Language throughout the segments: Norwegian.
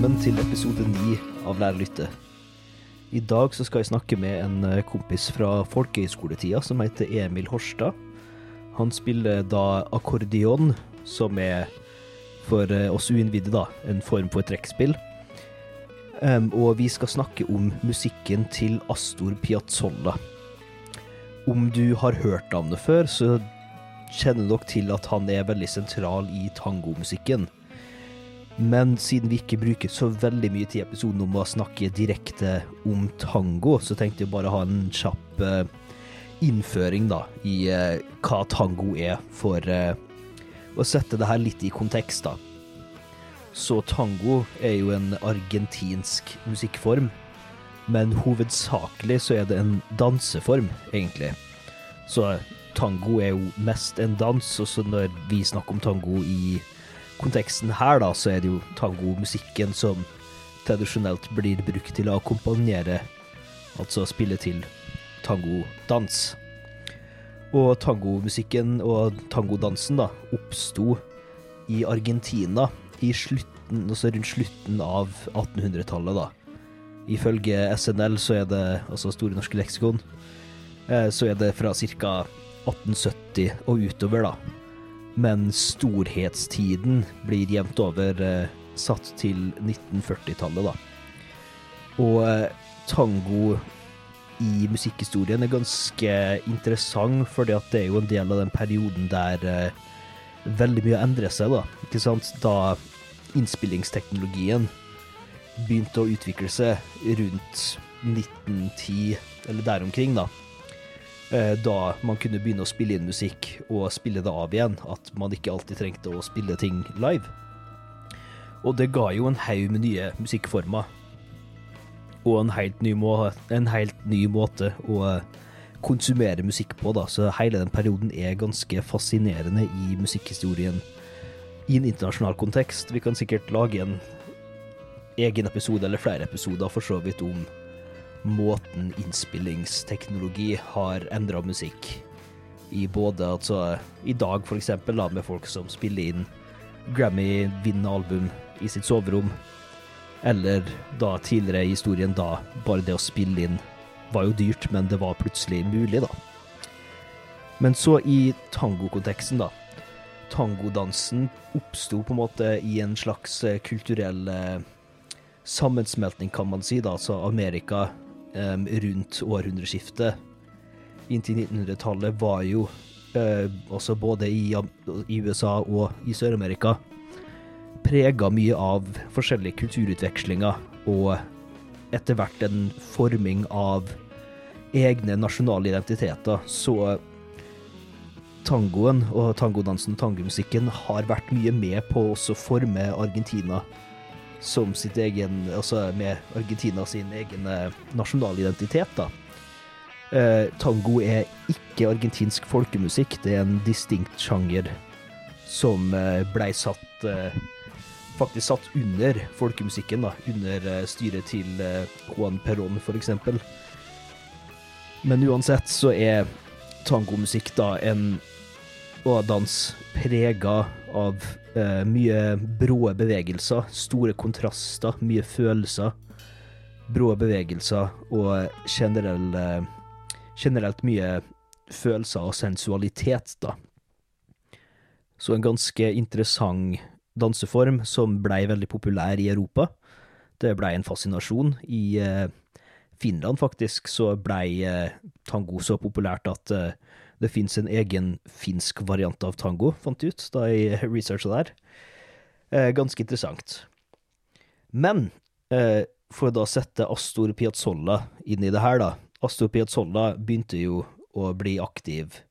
Velkommen til episode ni av Lærerlytte. I dag så skal jeg snakke med en eh, kompis fra folkehøyskoletida som heter Emil Horstad. Han spiller da akkordion, som er for eh, oss uinnvidde da, en form for trekkspill. Um, og vi skal snakke om musikken til Astor Piazzolla. Om du har hørt navnet før, så kjenner du nok til at han er veldig sentral i tangomusikken. Men siden vi ikke bruker så veldig mye tid i episoden om å snakke direkte om tango, så tenkte jeg bare å ha en kjapp eh, innføring da, i eh, hva tango er, for eh, å sette det her litt i kontekst. da. Så tango er jo en argentinsk musikkform, men hovedsakelig så er det en danseform, egentlig. Så tango er jo mest en dans, og så når vi snakker om tango i konteksten her, da, så er det jo tangomusikken som tradisjonelt blir brukt til å akkompagnere, altså spille til tangodans. Og tangomusikken og tangodansen da, oppsto i Argentina i slutten, altså rundt slutten av 1800-tallet. da. Ifølge SNL, så er det, altså Store norske leksikon, eh, så er det fra ca. 1870 og utover, da. Men storhetstiden blir jevnt over eh, satt til 1940-tallet, da. Og eh, tango i musikkhistorien er ganske interessant, at det er jo en del av den perioden der eh, veldig mye endrer seg, da. Ikke sant? Da innspillingsteknologien begynte å utvikle seg rundt 1910, eller der omkring, da. Eh, Da man kunne begynne å spille inn musikk og spille det av igjen. At man ikke alltid trengte å spille ting live. Og det ga jo en haug med nye musikkformer. Og en helt ny, må en helt ny måte å konsumere musikk på, da. Så hele den perioden er ganske fascinerende i musikkhistorien i en internasjonal kontekst. Vi kan sikkert lage en egen episode, eller flere episoder for så vidt, om måten innspillingsteknologi har endra musikk i både altså i dag, for eksempel, da, med folk som spiller inn Grammy-vinnende album i sitt soverom, eller da tidligere i historien, da bare det å spille inn var jo dyrt, men det var plutselig mulig, da. Men så i tangokonteksten, da. Tangodansen oppsto på en måte i en slags eh, kulturell eh, sammensmeltning, kan man si, da. Altså Amerika em, rundt århundreskiftet inntil 1900-tallet var jo uh, også både i, i USA og i Sør-Amerika prega mye av forskjellige kulturutvekslinger og etter hvert en forming av egne nasjonale identiteter. Så tangoen og tangodansen og tangomusikken har vært mye med på å forme Argentina som sitt egen Altså med Argentina sin egen eh, nasjonale identitet, da. Eh, tango er ikke argentinsk folkemusikk, det er en distinkt sjanger som eh, blei satt eh, Faktisk satt under folkemusikken, da. Under eh, styret til eh, Juan Perón, for eksempel. Men uansett så er tangomusikk da en og dans prega av eh, mye brå bevegelser, store kontraster, mye følelser, brå bevegelser og generell, eh, generelt mye følelser og sensualitet, da. Så en ganske interessant danseform som blei veldig populær i Europa. Det blei en fascinasjon. I eh, Finland, faktisk, så blei eh, tango så populært at eh, det fins en egen finsk variant av tango, fant jeg ut da jeg researcha der. Eh, ganske interessant. Men eh, for å da sette Astor Piazzolla inn i det her, da. Astor Piazzolla begynte jo å bli aktiv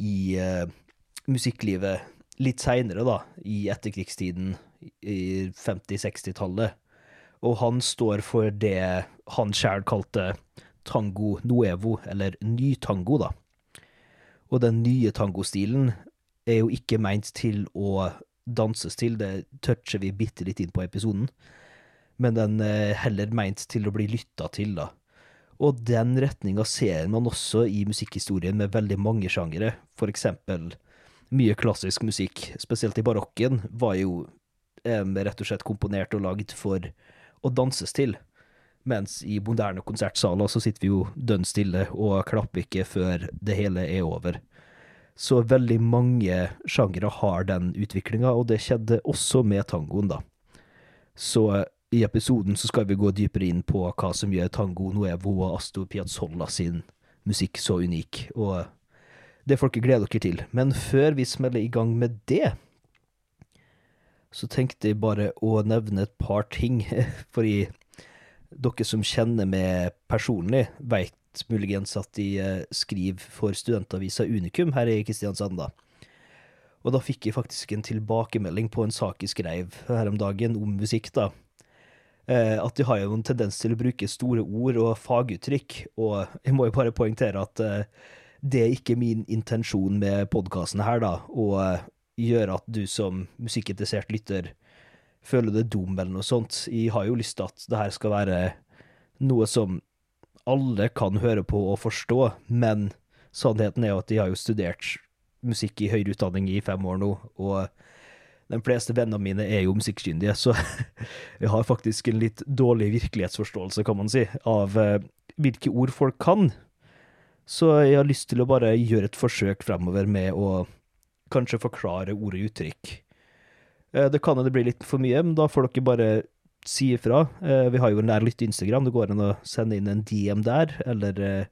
i eh, musikklivet litt seinere, da, i etterkrigstiden, i 50-60-tallet. Og han står for det han sjæl kalte tango nuevo, eller ny tango, da. Og den nye tangostilen er jo ikke meint til å danses til, det toucher vi bitte litt inn på episoden, men den er heller meint til å bli lytta til, da. Og den retninga ser man også i musikkhistorien med veldig mange sjangere. For eksempel mye klassisk musikk, spesielt i barokken, var jo eh, rett og slett komponert og lagd for å danses til. Mens i moderne konsertsaler så sitter vi jo dønn stille og klapper ikke før det hele er over. Så veldig mange sjangere har den utviklinga, og det skjedde også med tangoen, da. Så i episoden så skal vi gå dypere inn på hva som gjør tango nuevo og Astor Piazzolla sin musikk så unik, og det får gleder glede dere til. Men før vi smeller i gang med det, så tenkte jeg bare å nevne et par ting, fordi dere som kjenner meg personlig, veit muligens at de eh, skriver for studentavisa Unikum her i Kristiansand, da. Og da fikk jeg faktisk en tilbakemelding på en sak jeg skrev her om dagen om musikk, da. Eh, at de har jo en tendens til å bruke store ord og faguttrykk, og jeg må jo bare poengtere at eh, det er ikke min intensjon med podkasten her, da, å gjøre at du som musikkinteressert lytter føler deg dum eller noe sånt. Jeg har jo lyst til at det her skal være noe som alle kan høre på og forstå, men sannheten er jo at de har jo studert musikk i høyere utdanning i fem år nå, og de fleste vennene mine er jo musikkskyndige, så jeg har faktisk en litt dårlig virkelighetsforståelse, kan man si, av uh, hvilke ord folk kan. Så jeg har lyst til å bare gjøre et forsøk fremover med å kanskje forklare ord og uttrykk. Uh, det kan hende det blir litt for mye, men da får dere bare si ifra. Uh, vi har jo en nær Instagram, det går an å sende inn en DM der, eller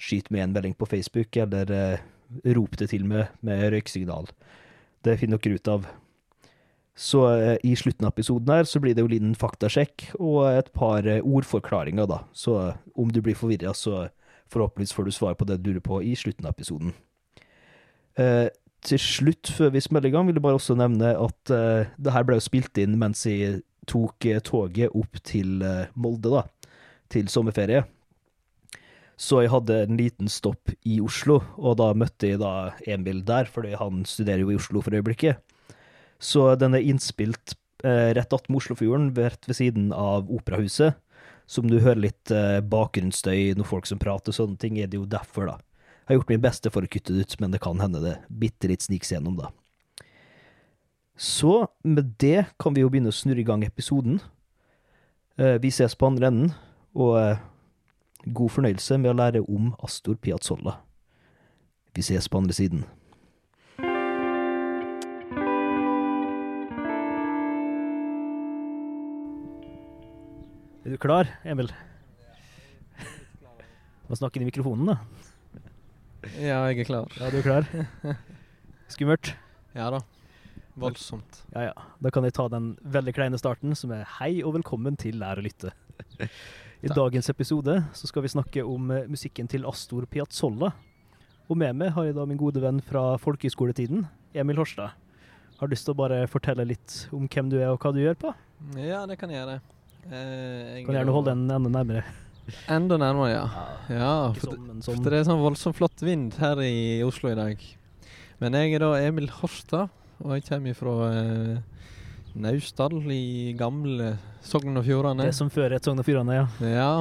skyte med en melding på Facebook, eller rop det til med, med røyksignal. Det finner dere ut av. Så eh, i slutten av episoden her så blir det jo en liten faktasjekk og et par eh, ordforklaringer, da. Så eh, om du blir forvirra, så forhåpentligvis får du svar på det du lurer på i slutten av episoden. Til slutt, før vi smeller i gang, vil jeg bare også nevne at uh, det her ble jo spilt inn mens jeg tok uh, toget opp til Molde, da. Til sommerferie. Så jeg hadde en liten stopp i Oslo, og da møtte jeg da Emil der, fordi han studerer jo i Oslo for øyeblikket. Så den er innspilt rett attmed Oslofjorden, rett ved siden av Operahuset. Som du hører litt bakgrunnsstøy når folk som prater sånne ting, er det jo derfor, da. Jeg har gjort mitt beste for å kutte det ut, men det kan hende det bitte litt sniks gjennom, da. Så med det kan vi jo begynne å snurre i gang episoden. Eh, vi ses på andre enden, og eh, God fornøyelse med å lære om Astor Piazzolla. Vi ses på andre siden. Er du klar, Emil? Må snakke inn i mikrofonen, da. Ja, jeg er klar. Ja, du er klar? Skummelt? Ja da. Voldsomt. Ja, ja. Da kan jeg ta den veldig kleine starten, som er hei og velkommen til Lær å lytte. I Takk. dagens episode så skal vi snakke om uh, musikken til Astor Piazzolla. Og med meg har jeg da min gode venn fra folkehøyskoletiden, Emil Horstad. Har du lyst til å bare fortelle litt om hvem du er og hva du gjør på? Ja, det kan jeg gjøre. Eh, kan gjerne holde den enda nærmere. Enda nærmere, ja. ja, ja for, som, sånn. for, det er sånn voldsomt flott vind her i Oslo i dag. Men jeg er da Emil Horstad, og jeg kommer fra eh, Naustdal i gamle Sogn og Fjordane. Det som før het Sogn og Fjordane, ja. Ja.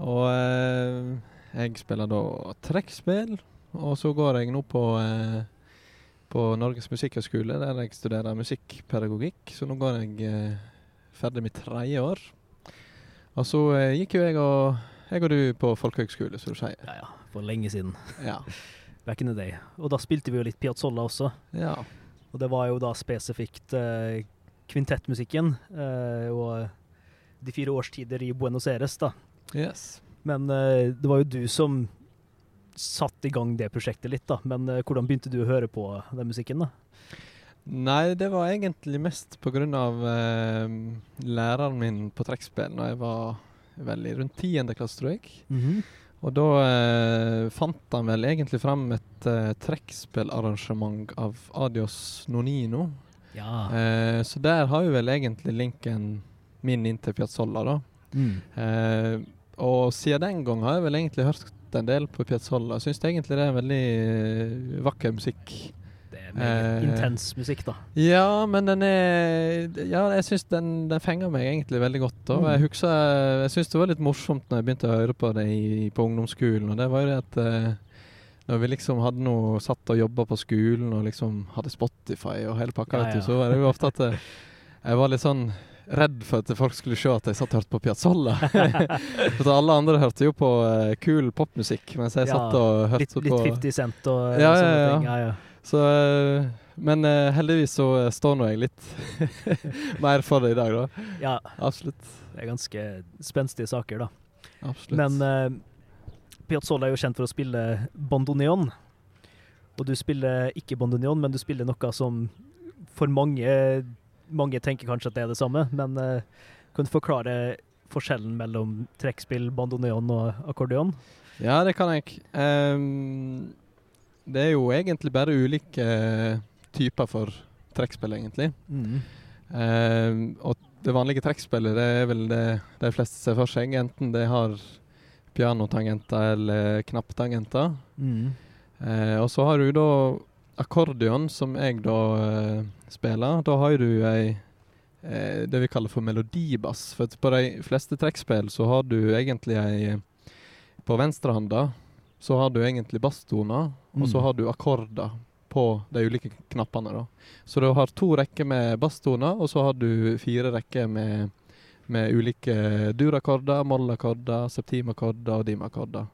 Og eh, jeg spiller da trekkspill, og så går jeg nå på eh, på Norges musikkhøgskole, der jeg studerer musikkpedagogikk. Så nå går jeg eh, ferdig mitt tredje år. Og så eh, gikk jo jeg og, jeg og du på folkehøgskole, som du sier. Ja ja, for lenge siden. Ja. Back in the day. Og da spilte vi jo litt Piazzolla også. Ja. Og det var jo da spesifikt eh, kvintettmusikken eh, og de fire årstider i Buenos Aires, da. Yes. Men eh, det var jo du som satte i gang det prosjektet litt, da. Men eh, hvordan begynte du å høre på den musikken, da? Nei, det var egentlig mest av eh, læreren min på trekkspill når jeg var veldig rundt tiende klasse, tror jeg. Mm -hmm. Og da eh, fant han vel egentlig fram et eh, trekkspillarrangement av Adios Nonino. Ja. Eh, så der har jo vel egentlig linken min inn til Piazzolla, da. Mm. Eh, og siden den gang har jeg vel egentlig hørt en del på Piazzolla. Syns egentlig det er veldig eh, vakker musikk. Eh, intens musikk, da. Ja, men den er Ja, jeg syns den, den, fenger meg egentlig veldig godt. Og mm. Jeg husker, jeg syns det var litt morsomt når jeg begynte å høre på det i, på ungdomsskolen. Og det var jo det at eh, når vi liksom hadde noe satt og jobba på skolen og liksom hadde Spotify og hele pakka, ja, ja. så var det jo ofte at eh, jeg var litt sånn redd for at folk skulle se at jeg satt og hørte på Piazzolla. for alle andre hørte jo på kul popmusikk, mens jeg Ja, satt og hørte Litt, litt 50 Cent og Ja, sånne ja, ja. ting. Ja, ja. Så, uh, men uh, heldigvis så uh, står nå jeg litt mer for det i dag, da. ja, Absolutt. det er ganske spenstige saker, da. Absolutt. Men Piazzolla er jo kjent for å spille bandoneon. Og du spiller ikke bandoneon, men du spiller noe som for mange Mange tenker kanskje at det er det samme, men uh, kan du forklare forskjellen mellom trekkspill, bandoneon og akkordeon? Ja, det kan jeg. Ehm, det er jo egentlig bare ulike typer for trekkspill, egentlig. Ehm, og det vanlige trekkspillet det er vel det de fleste ser for seg. Enten det har pianotangenter eller knapptangenter. Mm. Uh, og så har du da akkordeon, som jeg da uh, spiller. Da har du ei eh, det vi kaller for melodibass. For på de fleste trekkspill så har du egentlig ei På venstrehanda så har du egentlig basstoner, og så Mm. har du akkorder på de ulike knappene. da. Så du har to rekker med basstoner, og så har du fire rekker med, med ulike durakkorder, mollakkorder, septimakkorder og dimakkorder.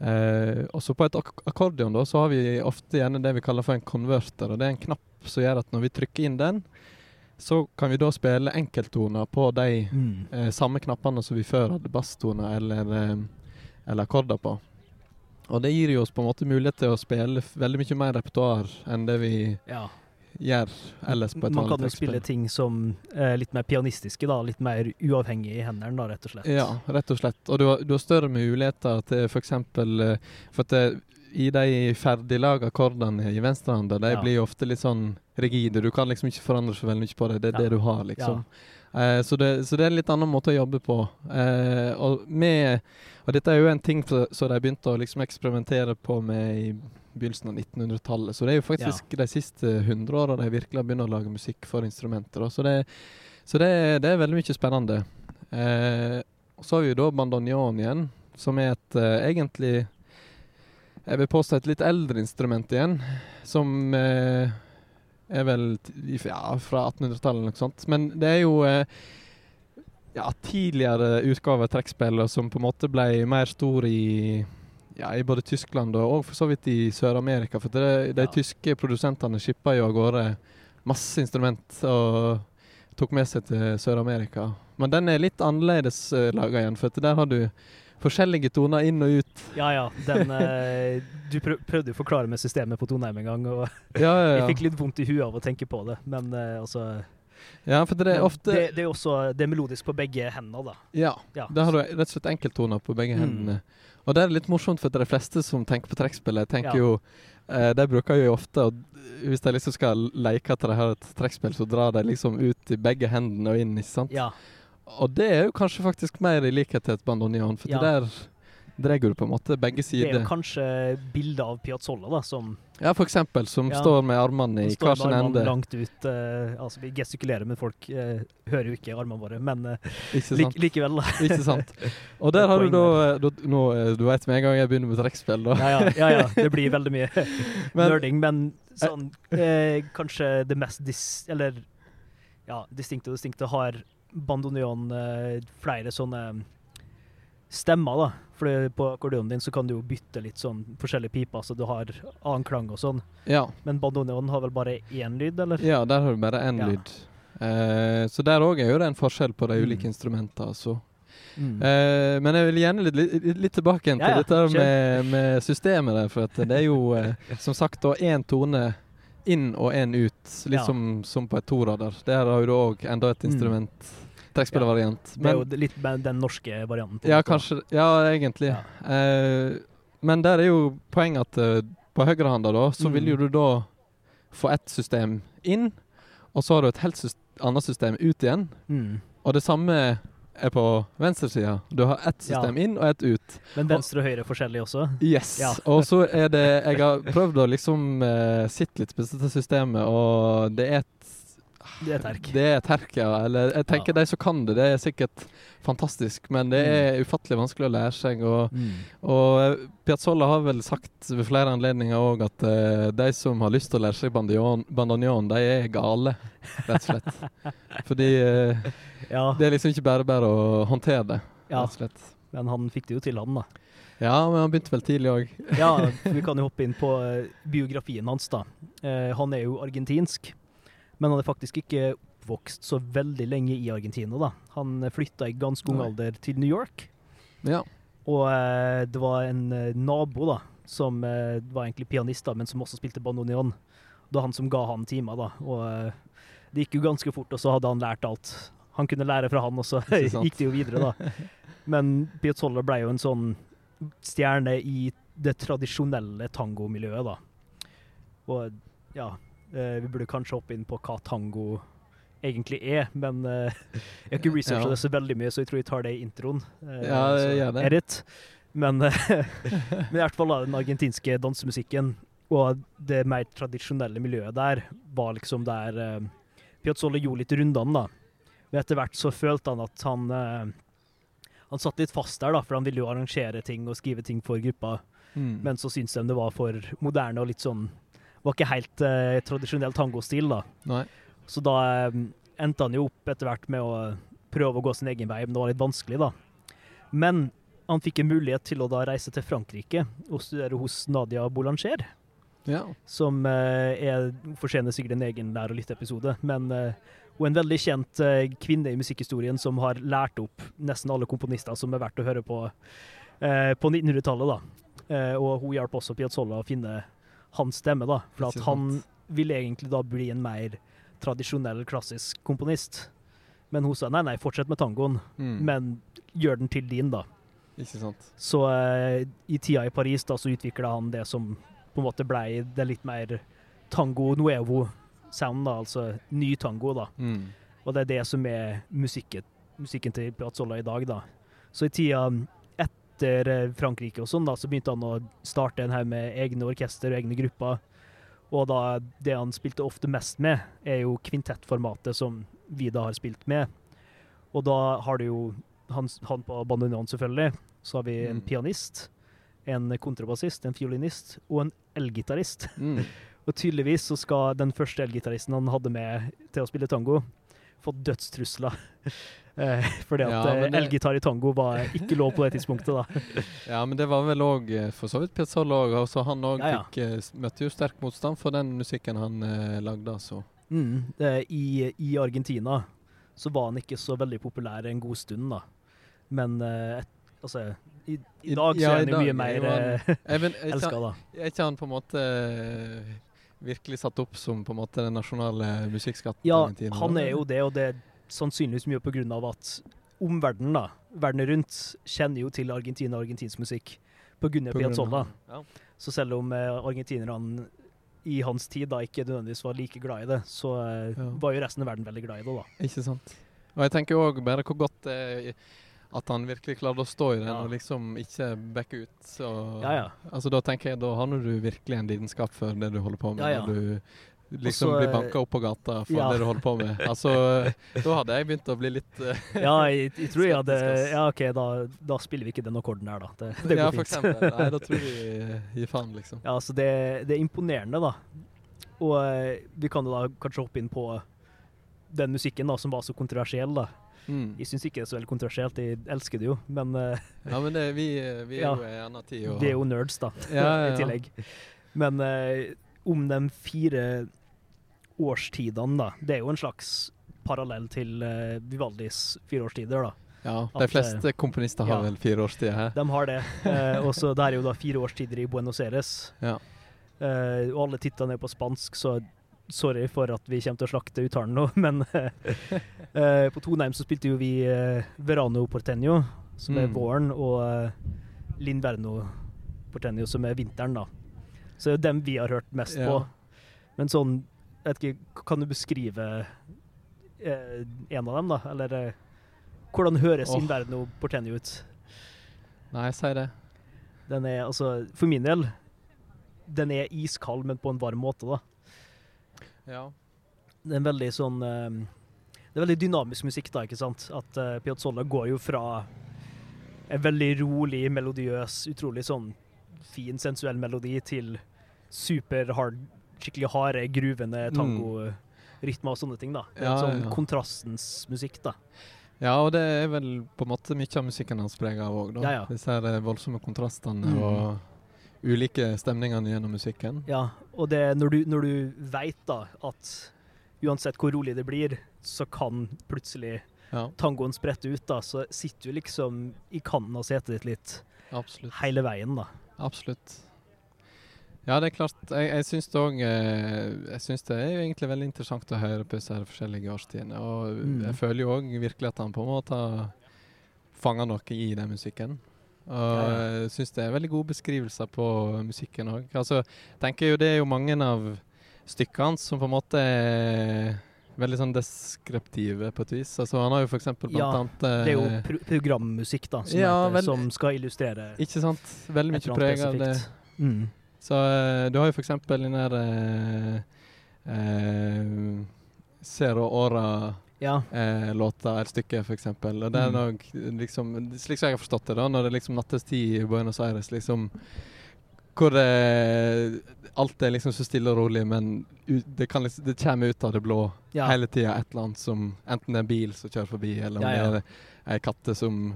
Eh, og så på et ak akkordeon da, så har vi ofte gjerne det vi kaller for en konverter. og Det er en knapp som gjør at når vi trykker inn den, så kan vi da spille enkelttoner på de Mm. eh, samme knappene som vi før hadde basstoner eller, eh, eller akkorder på. Og det gir jo oss på en måte mulighet til å spille veldig mye mer repertoar enn det vi Ja. gjør ellers på et Man kan jo spille ting som er litt mer pianistiske, da. Litt mer uavhengig i hendene, da, rett og slett. Ja, rett og slett. Og du har, du har større muligheter til f.eks. For, for at det, i de ferdiglaga akkordene i venstrehanda, de Ja. blir jo ofte litt sånn rigide. Du kan liksom ikke forandre så veldig mye på det. Det er Ja. det du har, liksom. Eh, så, det, så det er en litt annen måte å jobbe på. Eh, og, med, og dette er jo en ting som de begynte å liksom eksperimentere på med i begynnelsen av 1900-tallet. Så det er jo faktisk de siste 100 åra de virkelig har begynt å lage musikk for instrumenter. Så det, så det, det er veldig mye spennende. Eh, så har vi jo da bandoneon igjen, som er et eh, egentlig Jeg vil påstå et litt eldre instrument igjen, som eh, er vel ja, fra 1800-tallet eller noe sånt. Men det er jo eh, ja, tidligere utgaver av trekkspillere som på en måte ble mer stor i ja, i både Tyskland og, og for så vidt i Sør-Amerika. For det, de tyske produsentene skippa jo av gårde masse instrument og tok med seg til Sør-Amerika. Men den er litt annerledes uh, laga igjen, for der har du forskjellige toner inn og ut. Ja ja. Den, eh, du prøvde jo å forklare med systemet på Toneheim en gang, og Ja, ja, jeg fikk litt vondt i huet av å tenke på det. Men eh, altså ja for det er ofte det, det er også det er melodisk på begge hendene, da. Ja. Ja. Da har du rett og slett enkelttoner på begge Mm. hendene. Og det er litt morsomt, for de fleste som tenker på trekkspillet, tenker Ja. jo eh, De bruker jo ofte og Hvis de liksom skal leke at de har et trekkspill, så drar de liksom ut i begge hendene og inn, ikke sant? Ja. Og det er jo kanskje faktisk mer i likhet til et bandoneon, for Ja. der drar du på en måte begge sider. Det er jo kanskje bildet av Piazzolla, da, som Ja, for eksempel, som Ja. står med armene i hver sin ende. langt ut. Uh, altså, vi gestikulerer, men folk uh, hører jo ikke armene våre. Men uh, Ikke lik, likevel, da. Ikke sant? Og der har du da, da nå, eh, Du vet med en gang jeg begynner med trekkspill, da. Ja, ja, ja, ja. Det blir veldig mye Men- nerding, men sånn eh, Kanskje det mest dis... Eller ja, distinkte og distinkte har bandoneon eh, flere sånne stemmer, da. For på akkordeonen din så kan du jo bytte litt sånn forskjellige piper, så du har annen klang og sånn. Ja. Men bandoneon har vel bare én lyd, eller? Ja, der har du bare én Ja. lyd. Eh, så der òg er jo det en forskjell på de Mm. ulike instrumentene. Altså. Mm. Eh, men jeg vil gjerne litt, litt, litt tilbake til Ja, dette med, med systemet der. For det er jo eh, som sagt da én tone inn og én ut, litt Ja. som, som på et torader. Der har jo du òg enda et Mm. instrument. Trekkspillervariant. det er jo litt den norske varianten. på Ja, det, kanskje Ja, egentlig. Ja. Eh, men der er jo poenget at eh, på høyrehånda da, så Mm. vil jo du da få ett system inn, og så har du et helt syst annet system ut igjen. Mm. Og det samme er på venstresida. Du har ett system inn og ett ut. Men venstre og høyre er forskjellig også? Yes. Ja. og så er det Jeg har prøvd å liksom uh, sitte litt på dette systemet, og det er et Det er terk. Det er terk, ja. Eller jeg tenker Ja. de som kan det, det er sikkert fantastisk. Men det er ufattelig vanskelig å lære seg. Og, Mm. og eh, Piazzolla har vel sagt ved flere anledninger òg at uh, de som har lyst til å lære seg bandoneon de er gale, rett og slett. Fordi uh, Ja, det er liksom ikke bare bare å håndtere det, ja, rett og slett. men han fikk det jo til, han, da. Ja, men han begynte vel tidlig òg. Ja, vi kan jo hoppe inn på biografien hans, da. Eh, han er jo argentinsk, men han er faktisk ikke oppvokst så veldig lenge i Argentina, da. Han flytta i ganske ung alder til New York, Ja. og eh, det var en eh, nabo, da, som eh, var egentlig pianist, da, men som også spilte bandoneon. Det var han som ga han timer, da. Og eh, det gikk jo ganske fort, og så hadde han lært alt han kunne lære fra han, og så gikk det jo videre, da. Men Piazzolla ble jo en sånn stjerne i det tradisjonelle tangomiljøet, da. Og ja, vi burde kanskje hoppe inn på hva tango egentlig er, men eh, jeg har ikke researcha Ja. det så veldig mye, så jeg tror jeg tar det i introen. Eh, Ja, gjør det. Men, eh, men i hvert fall da, den argentinske dansemusikken og det mer tradisjonelle miljøet der var liksom der eh, Piazzolla gjorde litt rundene, da. Men etter hvert så følte han at han eh, Han satt litt fast der, da, for han ville jo arrangere ting og skrive ting for gruppa. Mm. Men så syntes de det var for moderne og litt sånn Var ikke helt eh, tradisjonell tangostil, da. Nei. Så da eh, endte han jo opp etter hvert med å prøve å gå sin egen vei, men det var litt vanskelig, da. Men han fikk en mulighet til å da reise til Frankrike og studere hos Nadia Boulanger, Ja. som eh, er fortjener sikkert en egen lær- og lytteepisode, men eh, hun er en veldig kjent eh, kvinne i musikkhistorien som har lært opp nesten alle komponister som er verdt å høre på eh, på 1900-tallet, da. Eh, og hun hjalp også Piazzolla å finne hans stemme, da. For at han vil ville egentlig da bli en mer tradisjonell, klassisk komponist. Men hun sa nei, nei, fortsett med tangoen, Mm. men gjør den til din, da. Ikke sant. Så uh, i tida i Paris da, så utvikla han det som på en måte ble det litt mer tango nuevo-sound, da, altså ny tango, da. Mm. Og det er det som er musikken, musikken til Piazzolla i dag, da. Så i tida etter eh, Frankrike og sånn, da, så begynte han å starte en haug med egne orkester og egne grupper. Og da det han spilte ofte mest med, er jo kvintettformatet som vi da har spilt med. Og da har du jo han, han på bandoneon, selvfølgelig. Så har vi en Mm. pianist, en kontrabassist, en fiolinist og en elgitarist. Mm. Og tydeligvis så skal den første elgitaristen han hadde med til å spille tango, få dødstrusler. Eh, fordi at Ja, eh, det- elgitar i tango var ikke lov på det tidspunktet, da. Ja, men det var vel òg for så vidt Piazzolla òg. Altså, han òg Ja, ja. eh, møtte jo sterk motstand for den musikken han eh, lagde, altså. Mm, eh, i, I Argentina så var han ikke så veldig populær en god stund, da. Men eh, et, altså i, i dag så er han jo mye er mer eh, er elska, da. Er ikke han på en måte eh, virkelig satt opp som på en måte den nasjonale musikkskatten Ja, han er jo det, og det sannsynligvis mye av at omverdenen, da, verden rundt, kjenner jo til Argentina og argentinsk musikk på grunn av- Piazzolla. Ja. Så selv om eh, argentinerne i hans tid da ikke nødvendigvis var like glad i det, så eh, Ja. var jo resten av verden veldig glad i det, da. Ikke sant. Og jeg tenker òg bare hvor godt det er at han virkelig klarte å stå i den Ja. og liksom ikke backe ut. Så, Ja, ja. Altså Da tenker jeg da har du virkelig en lidenskap for det du holder på med. Ja, ja. Du liksom Også, blir eh, banka opp på gata for ja. det du holder på med. Altså, Da hadde jeg begynt å bli litt uh, Ja, jeg, jeg tror jeg hadde Ja, OK, da, da spiller vi ikke den akkorden der, da. Det, det Ja, går for fint. eksempel. Nei, da tror vi gir faen, liksom. Ja, altså, det, det er imponerende, da. Og uh, vi kan da kanskje hoppe inn på den musikken da, som var så kontroversiell, da. Mm. Jeg syns ikke det er så veldig kontroversielt, jeg elsker det jo, men uh, Ja, men det, vi, vi er Ja. jo i en annen tid. Og, vi er jo nerds, da, Ja, ja, ja. i tillegg. Men om de fire årstidene, da, det er jo en slags parallell til uh, Vivaldis fireårstider, da. ja, De fleste komponister har ja. vel fire årstider her. De har det. Eh, og så det er jo da fire årstider i Buenos Aires. Ja. Eh, og alle titlene er på spansk, så sorry for at vi kommer til å slakte uttalen nå, men eh, på Toneheim så spilte jo vi eh, Verano Porteño, som er Mm. våren, og Linverno Porteño, som er vinteren, da. Så det er jo dem vi har hørt mest Ja. på. Men sånn, jeg vet ikke, kan du beskrive eh, en av dem, da? Eller eh, hvordan høres oh. Inverno Portenio ut? Nei, si det. Den er altså, for min del, den er iskald, men på en varm måte, da. Ja. Det er en veldig sånn eh, Det er veldig dynamisk musikk, da, ikke sant? At uh, Piazzolla går jo fra en veldig rolig, melodiøs, utrolig sånn fin, sensuell melodi til superhard, skikkelig harde, gruvende tangorytmer og sånne ting, da. Ja, sånn kontrastens musikk, da. Ja, og det er vel på en måte mye av musikken hans preger av òg, da. Ja, ja. Disse her eh, voldsomme kontrastene Mm. og ulike stemningene gjennom musikken. Ja, og det når du, når du veit da at uansett hvor rolig det blir, så kan plutselig Ja, tangoen sprette ut, da, så sitter du liksom i kanten av setet ditt litt absolutt. hele veien, da. Absolutt. Ja, det er klart. Jeg, jeg syns det òg Jeg syns det er jo egentlig veldig interessant å høre på disse forskjellige årstidene. Og Mm. jeg føler jo òg virkelig at han på en måte har fanga noe i den musikken. Og Ja, ja. jeg syns det er veldig gode beskrivelser på musikken òg. Altså, tenker jo det er jo mange av stykkene hans som på en måte er veldig sånn deskriptive på et vis. Altså, han har jo eksempel blant Ja, annet Det er jo eh, pro programmusikk da, som, Ja, heter, som skal illustrere Ikke sant? Veldig mye preg av det. Mm. Så eh, du har jo eksempel den der eh, eh, ja. Ora-låta, et stykke, for. Og det er Mm. nok liksom Slik som jeg har forstått det, da, når det er liksom nattestid i Buenos Aires, liksom hvor det, alt er liksom så stille og rolig, men det, kan liksom, det kommer ut av det blå ja. hele tida et eller annet som Enten det er en bil som kjører forbi, eller om Ja, ja. det er ei katte som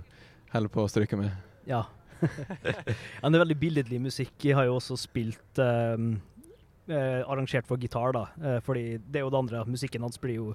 holder på å stryke med. ja. Det er veldig billedlig musikk. Jeg har jo også spilt um, eh, arrangert for gitar, da. Eh, fordi det er jo det andre. Musikken hans blir jo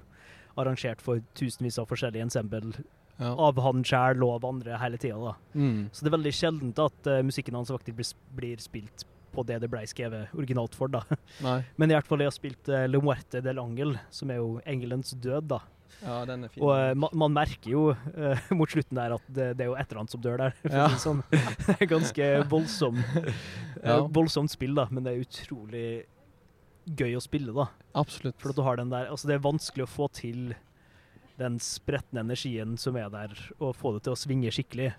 arrangert for tusenvis av forskjellige ensemble Ja. av han sjæl og av andre hele tida, da. Mm. Så det er veldig sjeldent at uh, musikken hans faktisk blir, blir spilt på det det ble skrevet originalt for, da. Nei. Men i hvert fall jeg har spilt uh, Le Muerte del Angel, som er jo engelens død, da. Ja, den er fin. Og eh, ma man merker jo uh, mot slutten der at det, det er jo et eller annet som dør der. Ja. sånn. Ganske voldsom, Ja. voldsomt spill, da, men det er utrolig gøy å spille, da. Absolutt. For at du har den der Altså, det er vanskelig å få til den spretne energien som er der, og få det til å svinge skikkelig.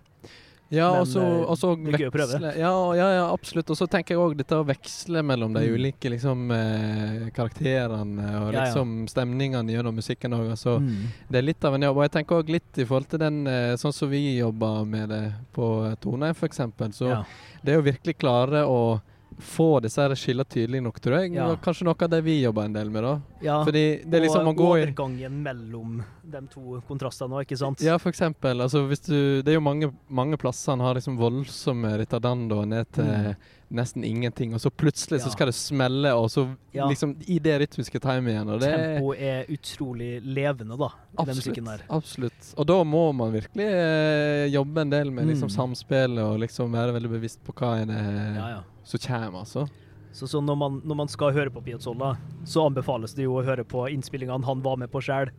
Ja, Men, og så eh, og så det er gøy å prøve. Ja, ja, ja, absolutt. Og så tenker jeg òg dette å veksle mellom de Mm. ulike liksom, eh, karakterene og Ja, liksom stemningene gjennom musikken òg. Altså, Mm. Det er litt av en jobb. Og jeg tenker òg litt i forhold til den eh, sånn som vi jobber med det på Toneheim f.eks. Så det er jo virkelig klare å få disse her skillene tydelig nok, tror jeg. Ja. Kanskje noe av det vi jobber en del med, da. ja. Fordi det er liksom å og gå i overgangen mellom de to kontrastene òg, ikke sant? Ja, for eksempel. Altså, du, det er jo mange, mange plasser han har liksom voldsomme ritardando ned til Mm. Nesten ingenting, og så plutselig så skal det smelle, og så Ja. liksom i det rytmiske timet igjen. Og det Tempoet er utrolig levende, da, absolutt, absolutt. Og da må man virkelig eh, jobbe en del med liksom Mm. samspillet, og liksom være veldig bevisst på hva er det Ja, ja. som kommer, altså. Så, så når, man, når man skal høre på Piazzolla, så anbefales det jo å høre på innspillingene han var med på sjøl.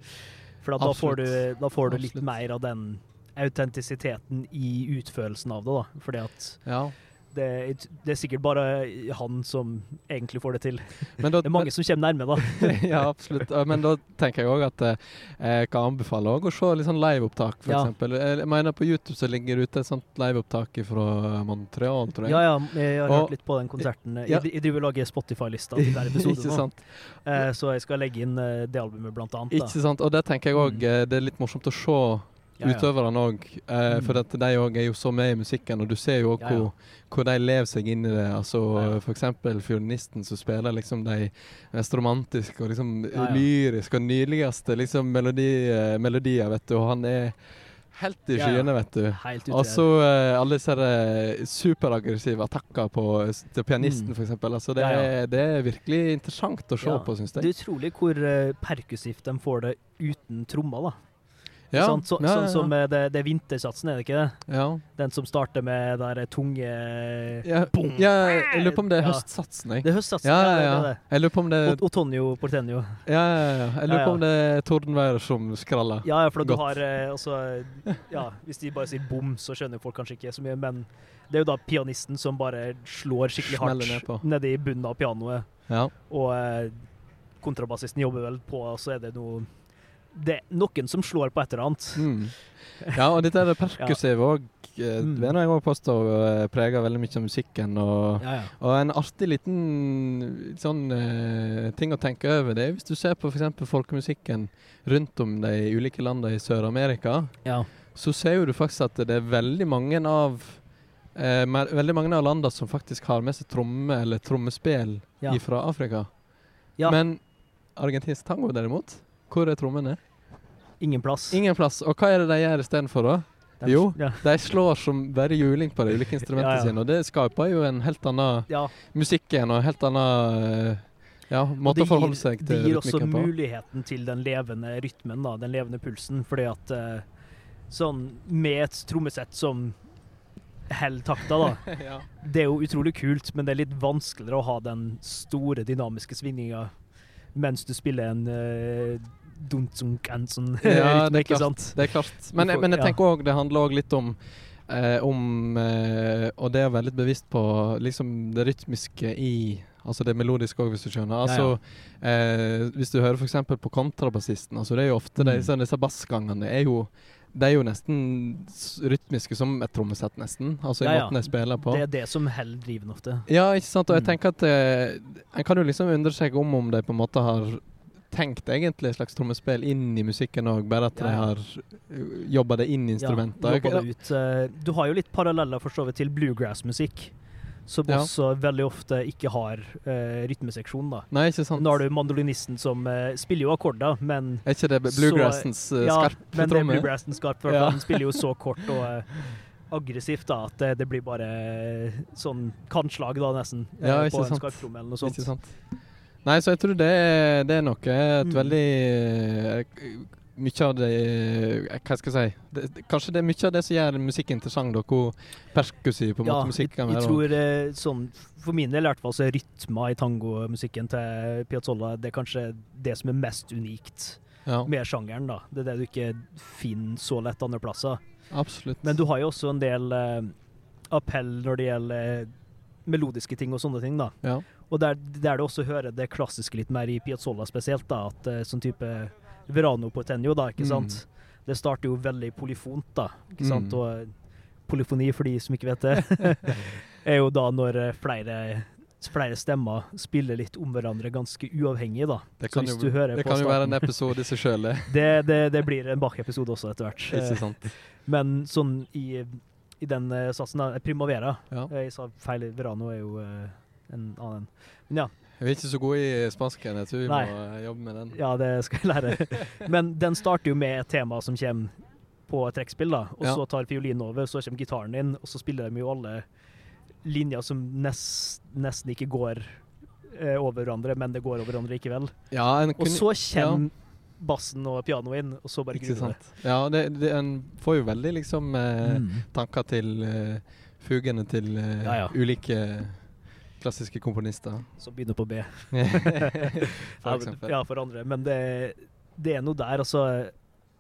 For da, får du, da får du litt mer av den autentisiteten i utførelsen av det, da. Fordi at Ja. Det, det er sikkert bare han som egentlig får det til. Men da, Det er mange som kommer nærme, da. ja, absolutt. Men da tenker jeg òg at eh, jeg kan anbefale å se litt sånn liveopptak, for Ja. eksempel. Jeg mener på YouTube så ligger det ute et sånt liveopptak fra Montreal, tror jeg. Ja, ja, jeg har Og- hørt litt på den konserten. Ja. Jeg, jeg driver og lager Spotify-lista til hver episode nå. Eh, så jeg skal legge inn eh, det albumet, blant annet. Da. Ikke sant? Og det tenker jeg òg Mm. det er litt morsomt å se Ja, ja. utøverne òg. Eh, Mm. For at de òg er jo så med i musikken, og du ser jo òg hvor, hvor de lever seg inn i det. Altså eksempel fiolinisten som spiller liksom de mest romantiske og liksom lyriske og nydeligste liksom melodi, eh, melodier, vet du. Og han er helt i skyene, vet du. Og så eh, alle disse eh, superaggressive attacker på til pianisten, Mm. eksempel. Altså, det, Ja, ja. Er, det er virkelig interessant å se Ja. på, syns Det er utrolig hvor eh, perkussivt de får det uten trommer, da. Ja, sånn Så, ja, ja, Sånn som det, det er vintersatsen, er det ikke det? ja. Den som starter med der tunge Ja, Boom! jeg lurer på om det er høstsatsen, jeg. Det er høstsatsen, Ja, ja, ja. Jeg lurer på om det er Otonio Portenio. Ja, ja, ja. Jeg lurer på om det er tordenvær som skraller. Ja, for du Godt. har eh, altså Ja, hvis de bare sier bom, så skjønner folk kanskje ikke så mye, men det er jo da pianisten som bare slår skikkelig hardt Smeller ned nedi bunnen av pianoet, Ja. og eh, kontrabassisten jobber vel på, og så er det noe det er noen som slår på et eller annet. Mm. Ja, og dette er det perkussive òg. Ja. er vil jeg påstår påstå eh, preger veldig mye av musikken. Og, Ja, ja. og en artig liten sånn uh, ting å tenke over, det er hvis du ser på f.eks. folkemusikken rundt om de ulike landene i Sør-Amerika, ja. så ser jo du faktisk at det er veldig mange av uh, veldig mange av landene som faktisk har med seg tromme eller trommespill Ja. fra Afrika. Ja. Men argentinsk tango derimot, hvor er trommene? Ingen plass. Ingen plass. Og hva er det de gjør istedenfor, da? De, Jo. Ja. De slår som bare juling på de ulike instrumentene Ja, ja. sine, og det skaper jo en helt annen musikk igjen, og en helt annen eh, ja, måte å forholde seg til rytmikken på. Det gir også muligheten til den levende rytmen, da, den levende pulsen. Fordi at eh, sånn med et trommesett som holder takta, da. ja. Det er jo utrolig kult, men det er litt vanskeligere å ha den store dynamiske svinginga mens du spiller en uh, duntzunk-anson Ja, det er klart. Det er klart. Men, får- men jeg tenker òg det handler også litt om eh, om eh, Og det å være litt bevisst på liksom det rytmiske i Altså det melodiske òg, hvis du skjønner. Ja, Altså, eh, hvis du hører f.eks. på kontrabassisten, altså det er jo ofte Mm. disse, disse bassgangene er jo de er jo nesten rytmiske som et trommesett, nesten. Altså i Ja, ja. måten jeg spiller på. Det er det som holder driven ofte. Ja, ikke sant. Og jeg Mm. tenker at eh, En kan jo liksom undre seg om om de på en måte har tenkt egentlig et slags trommespill inn i musikken òg, bare at Ja, de har jobba det inn i instrumenter. Ja, det ut. eh, Du har jo litt paralleller for så vidt til bluegrass-musikk, som Ja. også veldig ofte ikke har uh, rytmeseksjon. da. Nei, ikke sant. Nå har du mandolinisten som uh, spiller jo akkorder, men Er ikke det bluegrassens uh, ja, skarpe men det er bluegrassens skarpe, Ja. den spiller jo så kort og uh, aggressivt da, at det, det blir bare eh, sånn kantslag da, nesten, eh, Ja, på en skarptromme eller noe sånt. Ikke sant. Nei, så jeg tror det er, det er noe et Mm. veldig eh, Mye av det eh, Hva skal jeg si det, Kanskje det er mye av det som gjør musikk interessant, da, hvor perkussiv på en måte musikk kan jeg, være. jeg tror eh, sånn, For min del i hvert fall så er rytma i tangomusikken til Piazzolla det er kanskje det som er mest unikt ja, med sjangeren. da. Det er det du ikke finner så lett andre plasser. absolutt. Men du har jo også en del eh, appell når det gjelder melodiske ting og sånne ting. da. ja. Og der, der du også hører det klassiske litt mer i Piazzolla spesielt, da, at eh, sånn type Verano Portenio, da, ikke Mm. Det starter jo veldig polyfont, da. ikke sant? Mm. Og eh, polyfoni, for de som ikke vet det, er jo da når eh, flere, flere stemmer spiller litt om hverandre ganske uavhengig, da. Det kan, jo, det kan jo være en episode i seg sjøl, det. Det, det, det blir en Bach-episode også etter hvert. Eh, sant. Men sånn i, i den eh, satsen, Primavera Ja. Jeg sa feil, Verano er jo eh, en annen. Men ja, Vi er ikke så gode i spansken, jeg tror vi Nei. må jobbe med den. ja, det skal jeg lære. Men den starter jo med et tema som kommer på trekkspill, da. Og Ja. så tar fiolinen over, så kommer gitaren inn, og så spiller de jo alle linjer som nest, nesten ikke går eh, over hverandre, men det går over hverandre likevel. Ja, en Og så kommer bassen og pianoet inn, og så bare gruer det. Ja, det, det, en får jo veldig liksom eh, Mm. tanker til eh, fugene til eh, Ja, ja. ulike klassiske komponister. Som begynner på B. For ja, eksempel. ja, for andre. Men det, det er noe der, altså.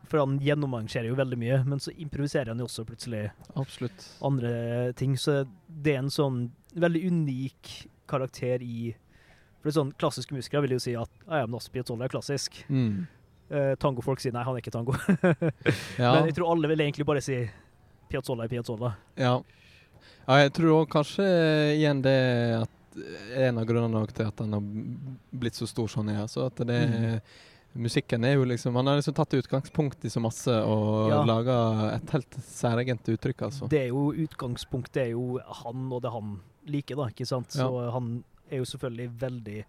For han gjennomarrangerer jo veldig mye, men så improviserer han jo også plutselig Absolutt. andre ting. Så det er en sånn veldig unik karakter i For det sånn, Klassiske musikere vil jo si at ja, men også Tolle er klassisk. Mm. Uh, Tangofolk sier nei, han er ikke tango. Ja. Men jeg tror alle vil egentlig bare si Piazzolla er Piazzolla. Ja. Ja, jeg tror òg kanskje igjen det at en av grunnene til at han har blitt så stor som han er. Så at det Mm. Musikken er jo liksom Han har liksom tatt utgangspunkt i så masse og Ja. laga et helt særegent uttrykk, altså. Det er jo Utgangspunktet er jo han og det han liker, da. ikke sant? Ja. Så han er jo selvfølgelig veldig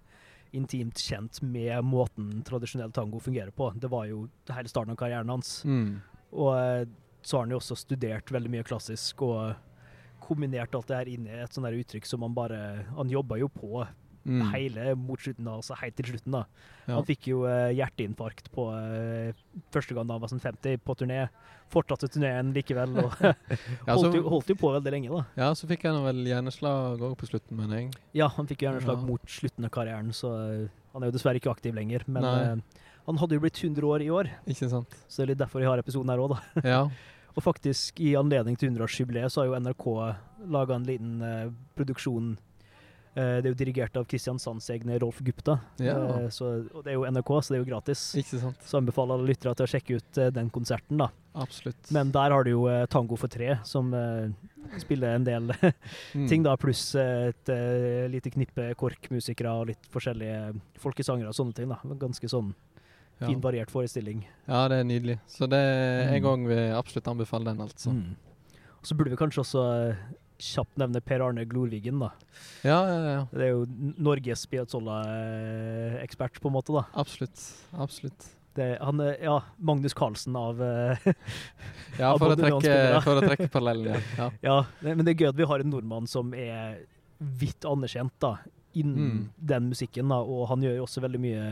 intimt kjent med måten tradisjonell tango fungerer på. Det var jo hele starten av karrieren hans. Mm. Og eh, så har han jo også studert veldig mye klassisk og kombinert alt det her inn i et sånt der uttrykk som han bare Han jobba jo på Mm. hele mot slutten, altså helt til slutten, da. Ja. Han fikk jo eh, hjerteinfarkt på eh, første gang da han var sånn 50, på turné. Fortsatte turneen likevel, og Ja, holdt, jo, holdt jo på veldig lenge, da. ja, så fikk han vel hjerneslag òg på slutten, mener jeg. Ja, han fikk hjerneslag Ja. mot slutten av karrieren, så eh, han er jo dessverre ikke aktiv lenger. Men eh, han hadde jo blitt 100 år i år, Ikke sant? så det er litt derfor jeg har episoden her òg, da. Ja. Og faktisk, i anledning til 100-årsjubileet, så har jo NRK laga en liten eh, produksjon Eh, det er jo dirigert av Kristiansands egne Rolf Gupta. Ja. Eh, så, og det er jo NRK, så det er jo gratis. Ikke sant? Så anbefaler alle lyttere til å sjekke ut eh, den konserten, da. Absolutt. Men der har du jo eh, Tango for tre, som eh, spiller en del Mm. ting, da, pluss et lite knippe korkmusikere og litt forskjellige folkesangere og sånne ting. da. Ganske sånn Ja. fin, variert forestilling. ja, det er nydelig. Så det er Mm. gang vi absolutt anbefaler den, altså. Mm. Og så burde vi kanskje også eh, kjapt nevne Per Arne Glorvigen, da. Ja, ja, ja. Det er jo Norges Piazzolla-ekspert, på en måte, da. Absolutt. Absolutt. Det, han er ja, Magnus Carlsen av Ja, Ja, Av for å trekke, for å trekke parallellen. Ja. Ja, men det er gøy at vi har en nordmann som er vidt anerkjent da, innen Mm. den musikken. da, Og han gjør jo også veldig mye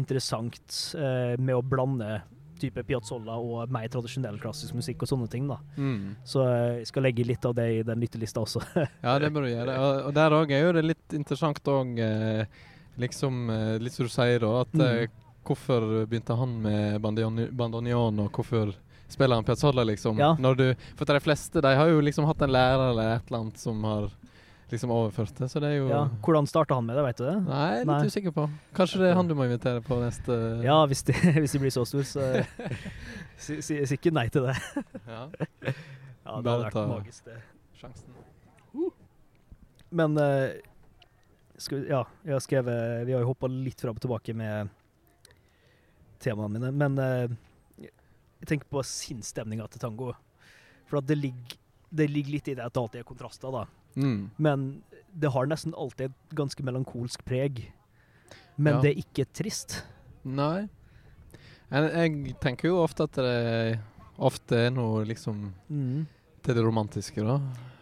interessant eh, med å blande type piazzolla og mer tradisjonell klassisk musikk og sånne ting. da. Mm. Så eh, jeg skal legge litt av det i den lyttelista også. Ja, det bør du gjøre. Og, og der òg er jo det litt interessant òg, eh, liksom Litt som du sier, da. At Mm. hvorfor begynte han med bandoneon, og hvorfor spiller han piazzolla, liksom? Ja. Når du, for de fleste de har jo liksom hatt en lærer eller et eller annet som har liksom overført det, så det er jo ja, hvordan starta han med det, vet du det? Nei, litt Nei. usikker på. Kanskje det er han du må invitere på neste Ja, hvis de, hvis de blir så store, så si, si, si ikke nei til det. Ja, Ja, Det hadde vært magisk, det. sjansen. Men uh, skal, vi- ja, jeg har skrevet Vi har jo hoppa litt fram og tilbake med temaene mine, men uh, jeg tenker på sinnsstemninga til tango. For at det ligger, det ligger litt i det at det alltid er kontraster, da. Mm. Men det har nesten alltid et ganske melankolsk preg. Men Ja. det er ikke trist. Nei. Jeg, jeg tenker jo ofte at det ofte er noe liksom til det romantiske, da.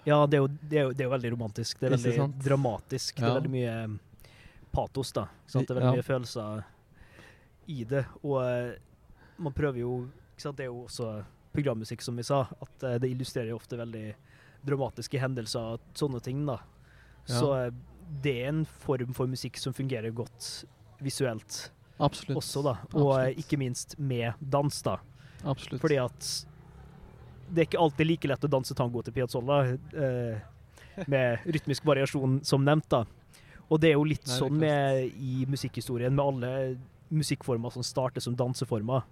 Ja, det er, jo, det, er jo, det er jo veldig romantisk. Det er veldig det dramatisk. Det er veldig mye patos, da. Sant? Det er veldig Ja. mye følelser i det. Og eh, man prøver jo ikke sant? Det er jo også programmusikk, som vi sa. At eh, det illustrerer jo ofte veldig dramatiske hendelser og sånne ting, da. Ja. Så eh, det er en form for musikk som fungerer godt visuelt Absolutt. også, da. Og eh, Absolutt. ikke minst med dans, da. Absolutt. Fordi at det er ikke alltid like lett å danse tango til piazzolla, eh, med rytmisk variasjon, som nevnt. da. Og det er jo litt Nei, sånn med i musikkhistorien, med alle musikkformer som starter som danseformer.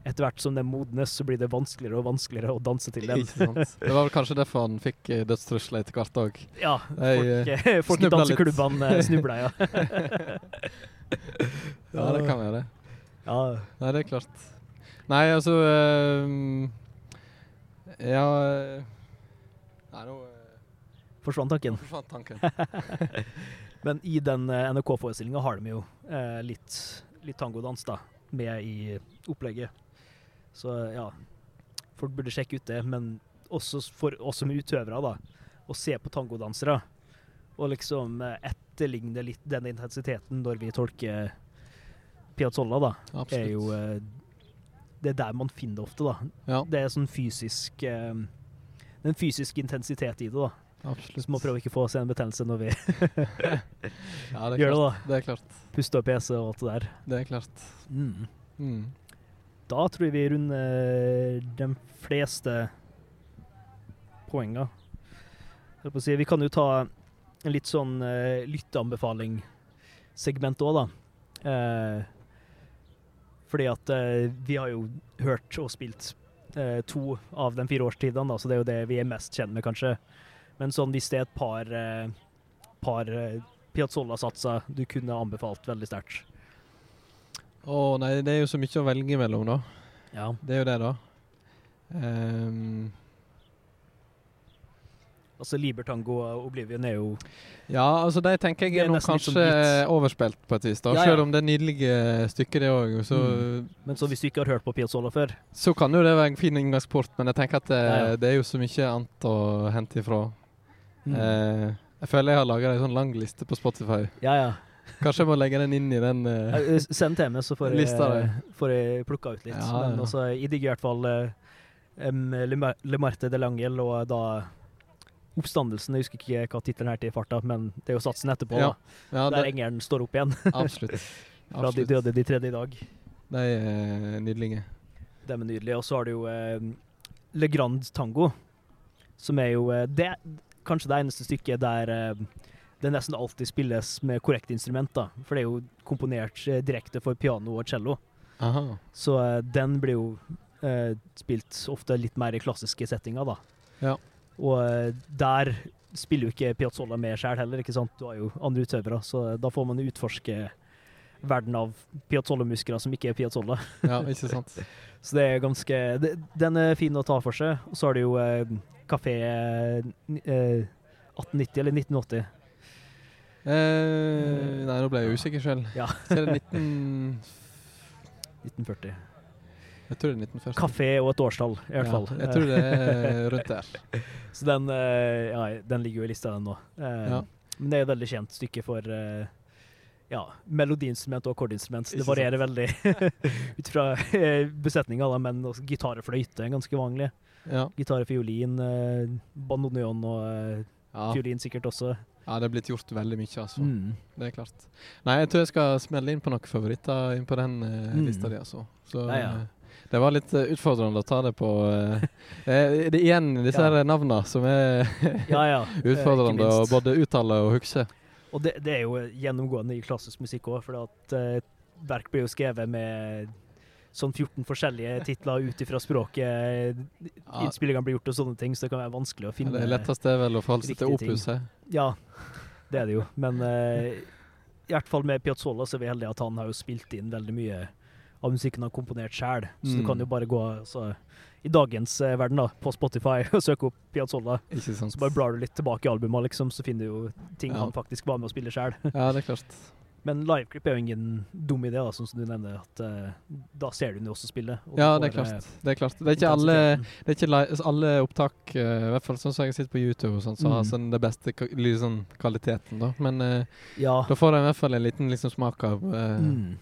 Etter hvert som de modnes, så blir det vanskeligere og vanskeligere å danse til dem. Det var vel kanskje derfor han fikk eh, dødstrusler etter hvert òg. Ja, folk, eh, folk i danseklubbene eh, snubla, ja. Ja, det kan være. det. ja. Nei, det er klart. Nei, altså ehm, Ja eh, Nei, nå eh, Forsvant tanken. forsvant tanken. Men i den eh, NRK-forestillinga har de jo eh, litt, litt tangodans da, med i opplegget. Så ja, folk burde sjekke ut det. Men også for oss som utøvere, da, å se på tangodansere og liksom eh, etterligne litt den intensiteten når vi tolker Piazzolla, da, Absolutt. er jo eh, Det er der man finner det ofte, da. Ja, Det er sånn fysisk eh, Det er en fysisk intensitet i det, da. absolutt. Så må prøve ikke få oss en betennelse når vi Ja, det gjør det, da. Det er klart. Puste og PC og alt det der. Det er klart. Mm. Da tror jeg vi runder de fleste poenga. Si, Vi kan jo ta en litt sånn uh, lytteanbefaling-segment òg, da. Uh, fordi at uh, vi har jo hørt og spilt uh, to av de fire årstidene, da, så det er jo det vi er mest kjent med, kanskje. Men sånn hvis det er et par, eh, par eh, Piazzolla-satser du kunne anbefalt veldig sterkt. Å nei, det er jo så mye å velge mellom, da. Ja. Det er jo det, da. Um, Altså Libertango og Oblivion er jo ja, altså de tenker jeg er er kanskje overspilt på et vis, da. Ja, ja. Selv om det er nydelige stykker, det òg. Mm. Men så hvis du ikke har hørt på Piazzolla før så kan jo det være en fin inngangsport, men jeg tenker at det, Ja, ja. det er jo så mye annet å hente ifra. Mm. Uh, jeg føler jeg har laga en sånn lang liste på Spotify. Ja, ja. Kanskje jeg må legge den inn i den Eh, Send til meg, så får jeg, får jeg plukka ut litt. Ja, Men ja. altså, jeg digger i hvert fall uh, Le, Marte de l'Angel og da Oppstandelsen. Jeg husker ikke hva tittelen er til i farta, men det er jo satsen etterpå. Ja, ja, Der det, engelen står opp igjen absolutt. fra de døde de tredje i dag. De er nydelige. Det er nydelige. Og så har du jo eh, Le Grand Tango, som er jo det, kanskje det eneste stykket der, eh, det nesten alltid spilles med korrekt instrument, da. For det er jo komponert eh, direkte for piano og cello. Aha. Så eh, den blir jo eh, spilt ofte litt mer i klassiske settinger, da. Ja. Og eh, der spiller jo ikke Piazzolla med sjøl heller, ikke sant. Du har jo andre utøvere, så da får man utforske verden av Piazzolla-muskler som ikke er Piazzolla. Ja, ikke sant. Så det er ganske det, Den er fin å ta for seg. Og så har du jo eh, Kafé eh, 1890 eller 1980. Eh, nei, nå ble jeg usikker selv. Ja. Så er det 19... 1940. Jeg tror det er 1940. Kafé og et årstall, i hvert Ja, fall. jeg tror det er rundt der. Så den, eh, ja, den ligger jo i lista, den nå. Eh, Ja. Men det er et veldig kjent stykke for eh, ja, melodiinstrument og akkordinstrument. Det varierer veldig ut fra eh, besetninga, men også gitar og fløyte er ganske vanlig. Ja. Gitar og fiolin, eh, bandoneon og eh, Ja. fiolin sikkert også. Ja, det er blitt gjort veldig mye, altså. Mm. Det er klart. Nei, jeg tror jeg skal smelle inn på noen favoritter inn på den uh, Mm. lista di, altså. Så Nei, ja. eh, det var litt eh, utfordrende å ta det på eh, Det igjen disse Ja. navnene som er Ja, ja. utfordrende å både uttale og huske. Og det, det er jo gjennomgående i klassisk musikk òg, for at uh, verk blir jo skrevet med sånn 14 forskjellige titler ut ifra språket innspillingene blir gjort og sånne ting, så det kan være vanskelig å finne Det letteste er vel å forholde seg til opuset. Ja, det er det jo. Men uh, i hvert fall med Piazzolla så er vi heldige at han har jo spilt inn veldig mye av musikken han har komponert sjøl. Så du Mm. kan jo bare gå altså, i dagens uh, verden da, på Spotify og søke opp Piazzolla. Så bare blar du litt tilbake i albumene liksom, så finner du jo ting Ja. han faktisk var med å spille sjøl. Ja, det er klart. Men liveklipp er jo ingen dum idé, da, sånn som du nevner. At, uh, da ser du den også spille. Ja, det er klart. Det er klart. Det er ikke alle, det er ikke li- alle opptak, uh, i hvert fall sånn som jeg sitter på YouTube, og sånt, som har Mm. sånn det beste liksom, kvaliteten. da. Men uh, Ja. da får jeg i hvert fall en liten liksom, smak av, Mm.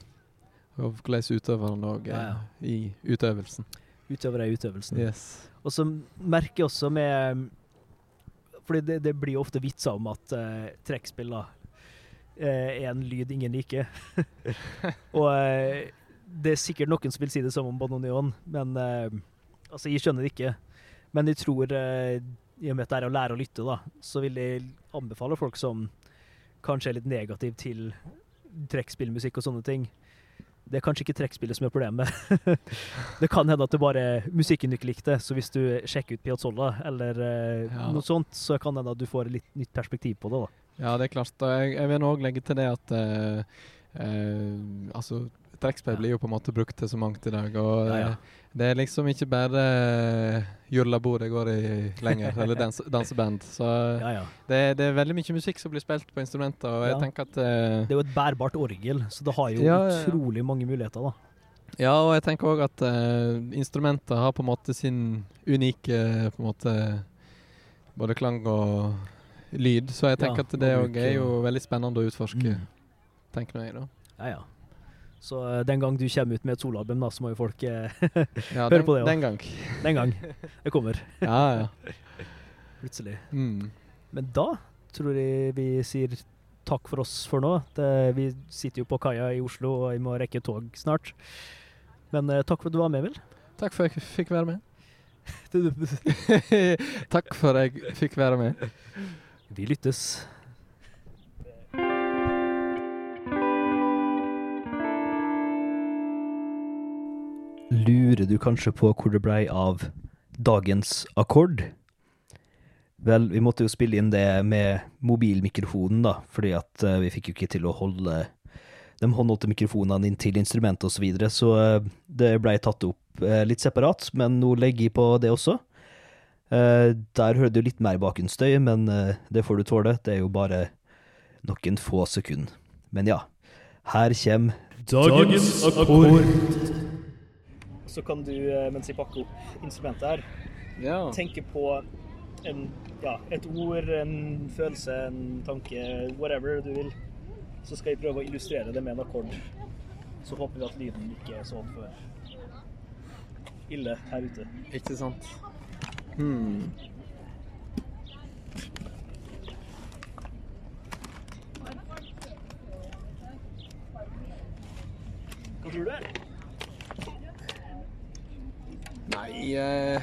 av hvordan utøveren òg er Ja, ja. i utøvelsen. Utover er utøvelsen. Yes. Og så merker jeg også med Fordi det, det blir jo ofte vitser om at uh, trekkspill da, eh, er en lyd ingen liker. og eh, det er sikkert noen som vil si det som om bandoneon, men eh, altså, jeg skjønner det ikke. Men jeg tror, eh, i og med at det er å lære å lytte, da, så vil jeg anbefale folk som kanskje er litt negativ til trekkspillmusikk og sånne ting. Det er kanskje ikke trekkspillet som er problemet. det kan hende at det bare er musikken du ikke likte, så hvis du sjekker ut Piazzolla eller eh, Ja. noe sånt, så kan det hende at du får litt nytt perspektiv på det. da. Ja, det er klart. Jeg, jeg vil òg legge til det at uh, uh, altså, trekkspill Ja. blir jo på en måte brukt til så mangt i dag. Og Ja, ja. eh, det er liksom ikke bare jullabord det går i lenger, eller dans, danseband. Så det, det er veldig mye musikk som blir spilt på instrumenter, og jeg tenker at uh, Det er jo et bærbart orgel, så det har jo utrolig mange muligheter. da. Ja, og jeg tenker òg at uh, instrumenter har på en måte sin unike på en måte både klang og lyd, så jeg tenker Ja, at det òg er jo veldig spennende å utforske, Mm. tenker nå jeg, da. Ja, ja. Så eh, den gang du kommer ut med et soloalbum, da, så må jo folk eh, Ja, høre den, på det, ja. den gang. Den gang. Det kommer Ja, ja. plutselig. Mm. Men da tror jeg vi sier takk for oss for nå. Det, vi sitter jo på kaia i Oslo, og vi må rekke tog snart. Men uh, takk for at du var med, Vil. Takk for at jeg fikk være med. Takk for at jeg fikk være med. Vi lyttes. Lurer du kanskje på hvor det blei av dagens akkord? Vel, vi måtte jo spille inn det med mobilmikrofonen, da, fordi at uh, vi fikk jo ikke til å holde de håndholdte mikrofonene inn til instrumentet osv., så, videre, så uh, det blei tatt opp uh, litt separat, men nå legger jeg på det også. Eh, der hører du litt mer bakgrunnsstøy, men eh, det får du tåle. Det er jo bare noen få sekunder. Men ja, her kommer Dagens akkord. Så kan du, eh, mens jeg pakker opp instrumentet her, Ja. tenke på en, ja, et ord, en følelse, en tanke, whatever du vil. Så skal jeg prøve å illustrere det med en akkord. Så håper vi at lyden ikke er så for ille her ute. Ikke sant? Hmm. Hva tror du? Nei eh,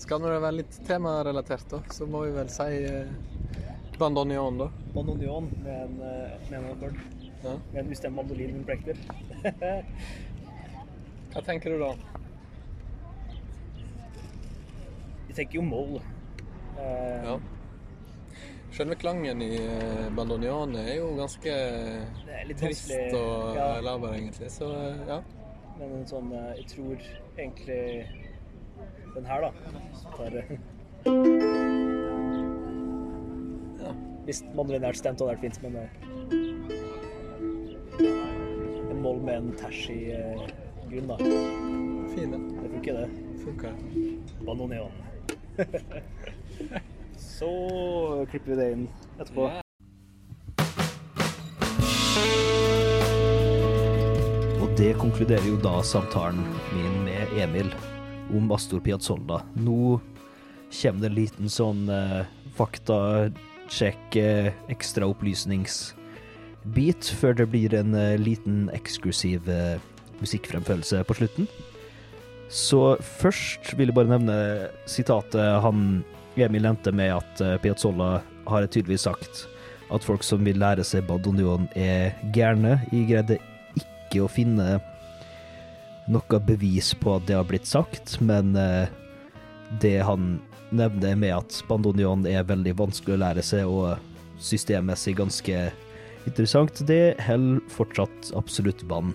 Skal det være litt temarelatert, da, så må vi vel si eh, bandonion, da? Bandonion med en, eh, med en akkord. Ja. Med en ustemt mandolin med plekter. Hva tenker du da? Vi tenker jo moll. Eh, Ja. Selve klangen i eh, bandoneon er jo ganske Det er litt trist vanskelig. og ja, laber, egentlig. Så eh, ja. men en sånn eh, Jeg tror egentlig den her, da eh, Ja. Hvis mandolin er stemt, hadde det vært fint, men En moll med en tæsj i grunn, da. Fine. Det funker, det. Funker. Bandoneon. Så klipper vi det inn etterpå. Ja. Og det konkluderer jo da samtalen min med Emil om Astor Piazzolla. Nå kommer det en liten sånn eh, faktasjekk, eh, ekstra opplysningsbit, før det blir en eh, liten eksklusiv eh, musikkfremførelse på slutten. Så først vil jeg bare nevne sitatet han Emil nevnte med at eh, Piazzolla har tydeligvis sagt at folk som vil lære seg bandoneon er gærne. Jeg greide ikke å finne noe bevis på at det har blitt sagt, men eh, det han nevner med at bandoneon er veldig vanskelig å lære seg og systemmessig ganske interessant, det holder fortsatt absolutt vann.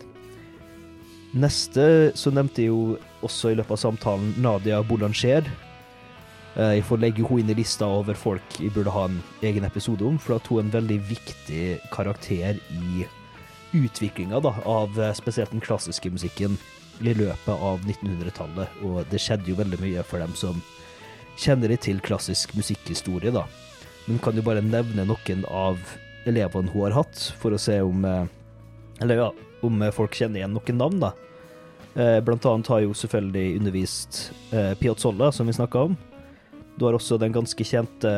Neste så nevnte jeg jo også i løpet av samtalen Nadia Boulanger. Eh, Jeg får legge henne inn i lista over folk jeg burde ha en egen episode om, for at hun er en veldig viktig karakter i utviklinga av eh, spesielt den klassiske musikken i løpet av 1900-tallet. Og det skjedde jo veldig mye for dem som kjenner litt til klassisk musikkhistorie, da. Men kan jo bare nevne noen av elevene hun har hatt, for å se om eh, Eller ja, om eh, folk kjenner igjen noen navn, da. Eh, Blant annet har jo selvfølgelig undervist eh, Piazzolla, som vi snakka om. Du har også den ganske kjente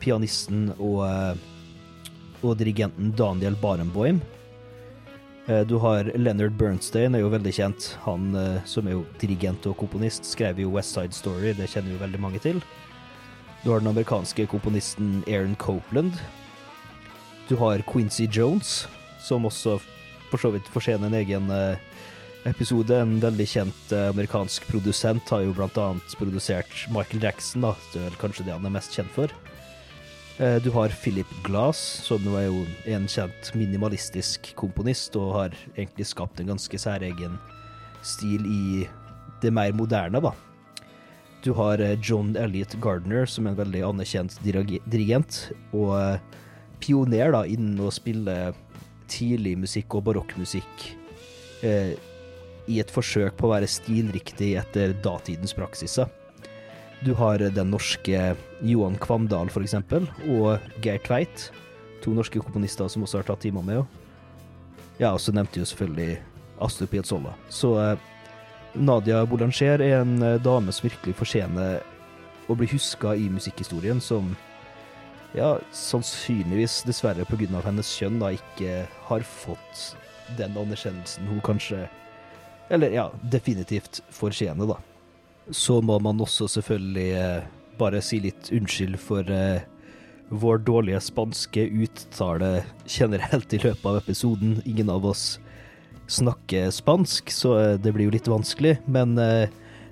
pianisten og, og dirigenten Daniel Barenboim. Du har Leonard Bernstein, er jo veldig kjent. Han som er jo dirigent og komponist, skrev jo West Side Story, det kjenner jo veldig mange til. Du har den amerikanske komponisten Aaron Copeland. Du har Quincy Jones, som også for så vidt fortjene en egen eh, episode. En veldig kjent eh, amerikansk produsent har jo blant annet produsert Michael Jackson, da. Det er vel kanskje det han er mest kjent for. Eh, Du har Philip Glass, som er jo en kjent minimalistisk komponist, og har egentlig skapt en ganske særegen stil i det mer moderne, da. Du har John Elliot Gardner, som er en veldig anerkjent dirigent, og pioner da innen å spille tidlig musikk og barokkmusikk eh, i et forsøk på å være stilriktig etter datidens praksiser. Du har den norske Johan Kvamdal, for eksempel, og Geir Tveit. To norske komponister som også har tatt timer med. Ja, og så nevnte jo selvfølgelig Astrup Piazzolla. Så eh, Nadia Boulanger er en eh, dame som virkelig fortjener å bli huska i musikkhistorien som ja, sannsynligvis, dessverre pga. hennes kjønn, da ikke har fått den anerkjennelsen hun kanskje Eller ja, definitivt fortjener, da. Så må man også selvfølgelig eh, bare si litt unnskyld for eh, vår dårlige spanske uttale generelt i løpet av episoden. Ingen av oss snakker spansk, så eh, det blir jo litt vanskelig. Men eh,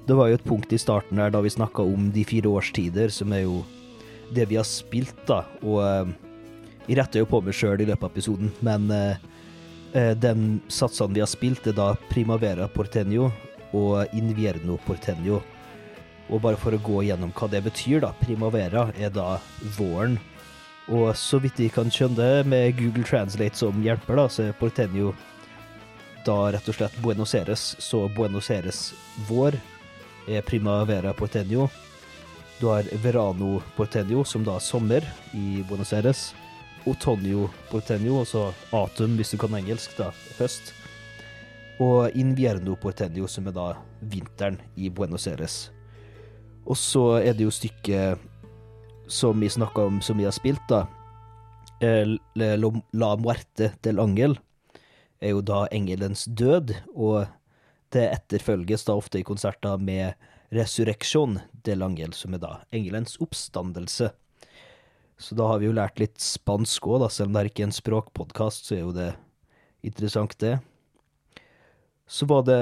det var jo et punkt i starten her da vi snakka om de fire årstider, som er jo det vi har spilt, da. Og eh, jeg retter jo på meg sjøl i løpet av episoden, men eh, eh, den satsene vi har spilt, er da Primavera Porteño og Invierno Porteño. Og bare for å gå gjennom hva det betyr, da. Primavera er da våren. Og så vidt jeg kan skjønne med Google Translate som hjelper, da, så er Porteño da rett og slett Buenos Aires. Så Buenos Aires vår er Primavera Porteño. Du har Verano Porteño, som da er sommer i Buenos Aires. Otonio Porteño, altså autumn hvis du kan engelsk, da, høst. Og Invierno Porteño, som er da vinteren i Buenos Aires. Og så er det jo stykket som vi snakka om, som vi har spilt, da. Eh, La muerte del angel er jo da engelens død, og det etterfølges da ofte i konserter med Resurrection del angel, som er da engelens oppstandelse. Så da har vi jo lært litt spansk òg. Selv om det er ikke er en språkpodkast, så er jo det interessant, det. Så var det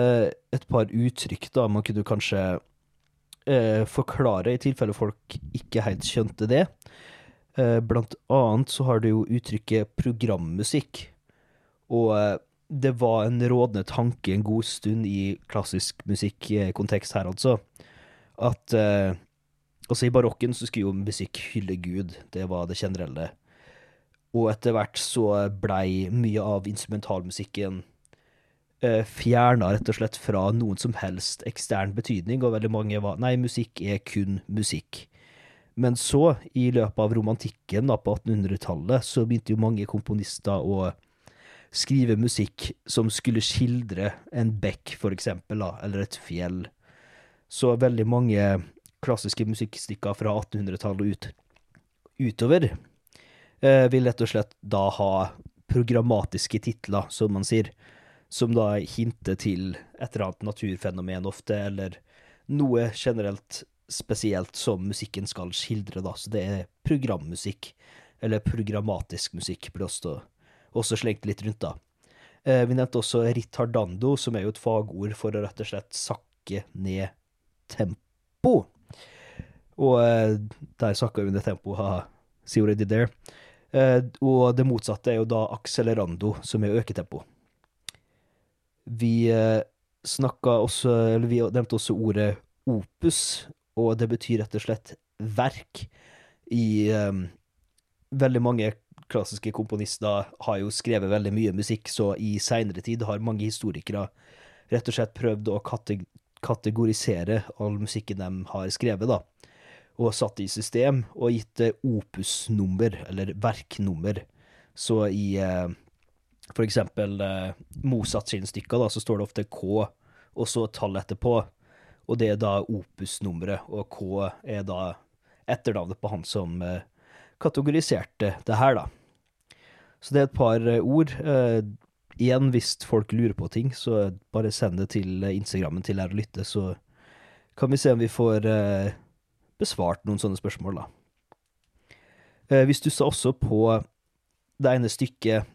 et par uttrykk da man kunne kanskje eh, forklare, i tilfelle folk ikke helt skjønte det. Eh, blant annet så har du jo uttrykket programmusikk. Og eh, det var en rådende tanke en god stund i klassisk musikkontekst her, altså, at eh, Altså, i barokken så skulle jo musikk hylle Gud, det var det generelle. Og etter hvert så blei mye av instrumentalmusikken eh, fjerna rett og slett fra noen som helst ekstern betydning, og veldig mange var Nei, musikk er kun musikk. Men så, i løpet av romantikken da, på 1800-tallet, så begynte jo mange komponister å skrive musikk som skulle skildre en bekk, for eksempel, da, eller et fjell. Så veldig mange klassiske musikkstykker fra 1800-tallet ut, utover, eh, vil rett og slett da ha programmatiske titler, som man sier, som da hinter til et eller annet naturfenomen ofte, eller noe generelt spesielt som musikken skal skildre, da. Så det er programmusikk, eller programmatisk musikk, blir også, også slengt litt rundt, da. Eh, vi nevnte også ritardando, som er jo et fagord for å rett og slett sakke ned tempo. Og eh, der sakka ned tempo, ha, see what I did there. Eh, og det motsatte er jo da accelerando, som er øketempo. Vi snakka også, eller vi nevnte også ordet opus, og det betyr rett og slett verk. I um, veldig mange klassiske komponister har jo skrevet veldig mye musikk, så i seinere tid har mange historikere rett og slett prøvd å kate kategorisere all musikken de har skrevet, da og satt i system, og gitt det opusnummer, eller verknummer. Så i eh, for eksempel eh, Mozart sine stykker, da, så står det ofte K, og så tallet etterpå. Og det er da opusnummeret, og K er da etternavnet på han som eh, kategoriserte det her, da. Så det er et par eh, ord. Eh, igjen, hvis folk lurer på ting, så bare send det til Instagrammen til Lær å lytte, så kan vi se om vi får eh, besvart noen sånne spørsmål, da. Hvis vi stussa også på det ene stykket,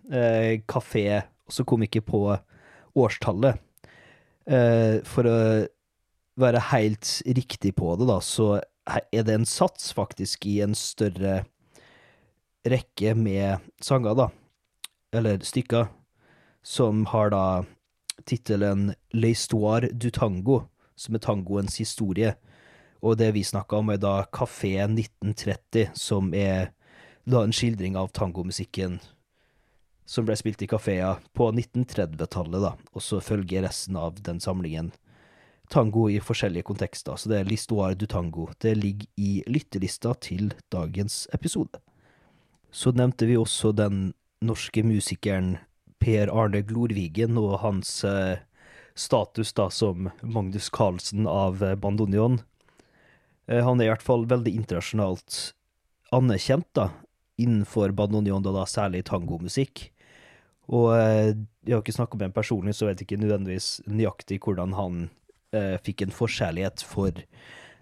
kafé, og så kom ikke på årstallet. For å være helt riktig på det, da, så er det en sats faktisk i en større rekke med sanger, da, eller stykker, som har da tittelen L'histoire du tango, som er tangoens historie. Og det vi snakka om, er da Kafé 1930, som er da en skildring av tangomusikken som ble spilt i kafeer på 1930-tallet, da. Og så følger resten av den samlingen tango i forskjellige kontekster. Så det er L'Histoire du tango. Det ligger i lyttelista til dagens episode. Så nevnte vi også den norske musikeren Per Arne Glorvigen og hans eh, status da som Magnus Carlsen av eh, Bandonion. Eh, han er i hvert fall veldig internasjonalt anerkjent, da, innenfor bandoneon, da, da særlig tangomusikk. Og jeg har ikke snakka med ham personlig, så vet jeg ikke nødvendigvis nøyaktig hvordan han eh, fikk en forkjærlighet for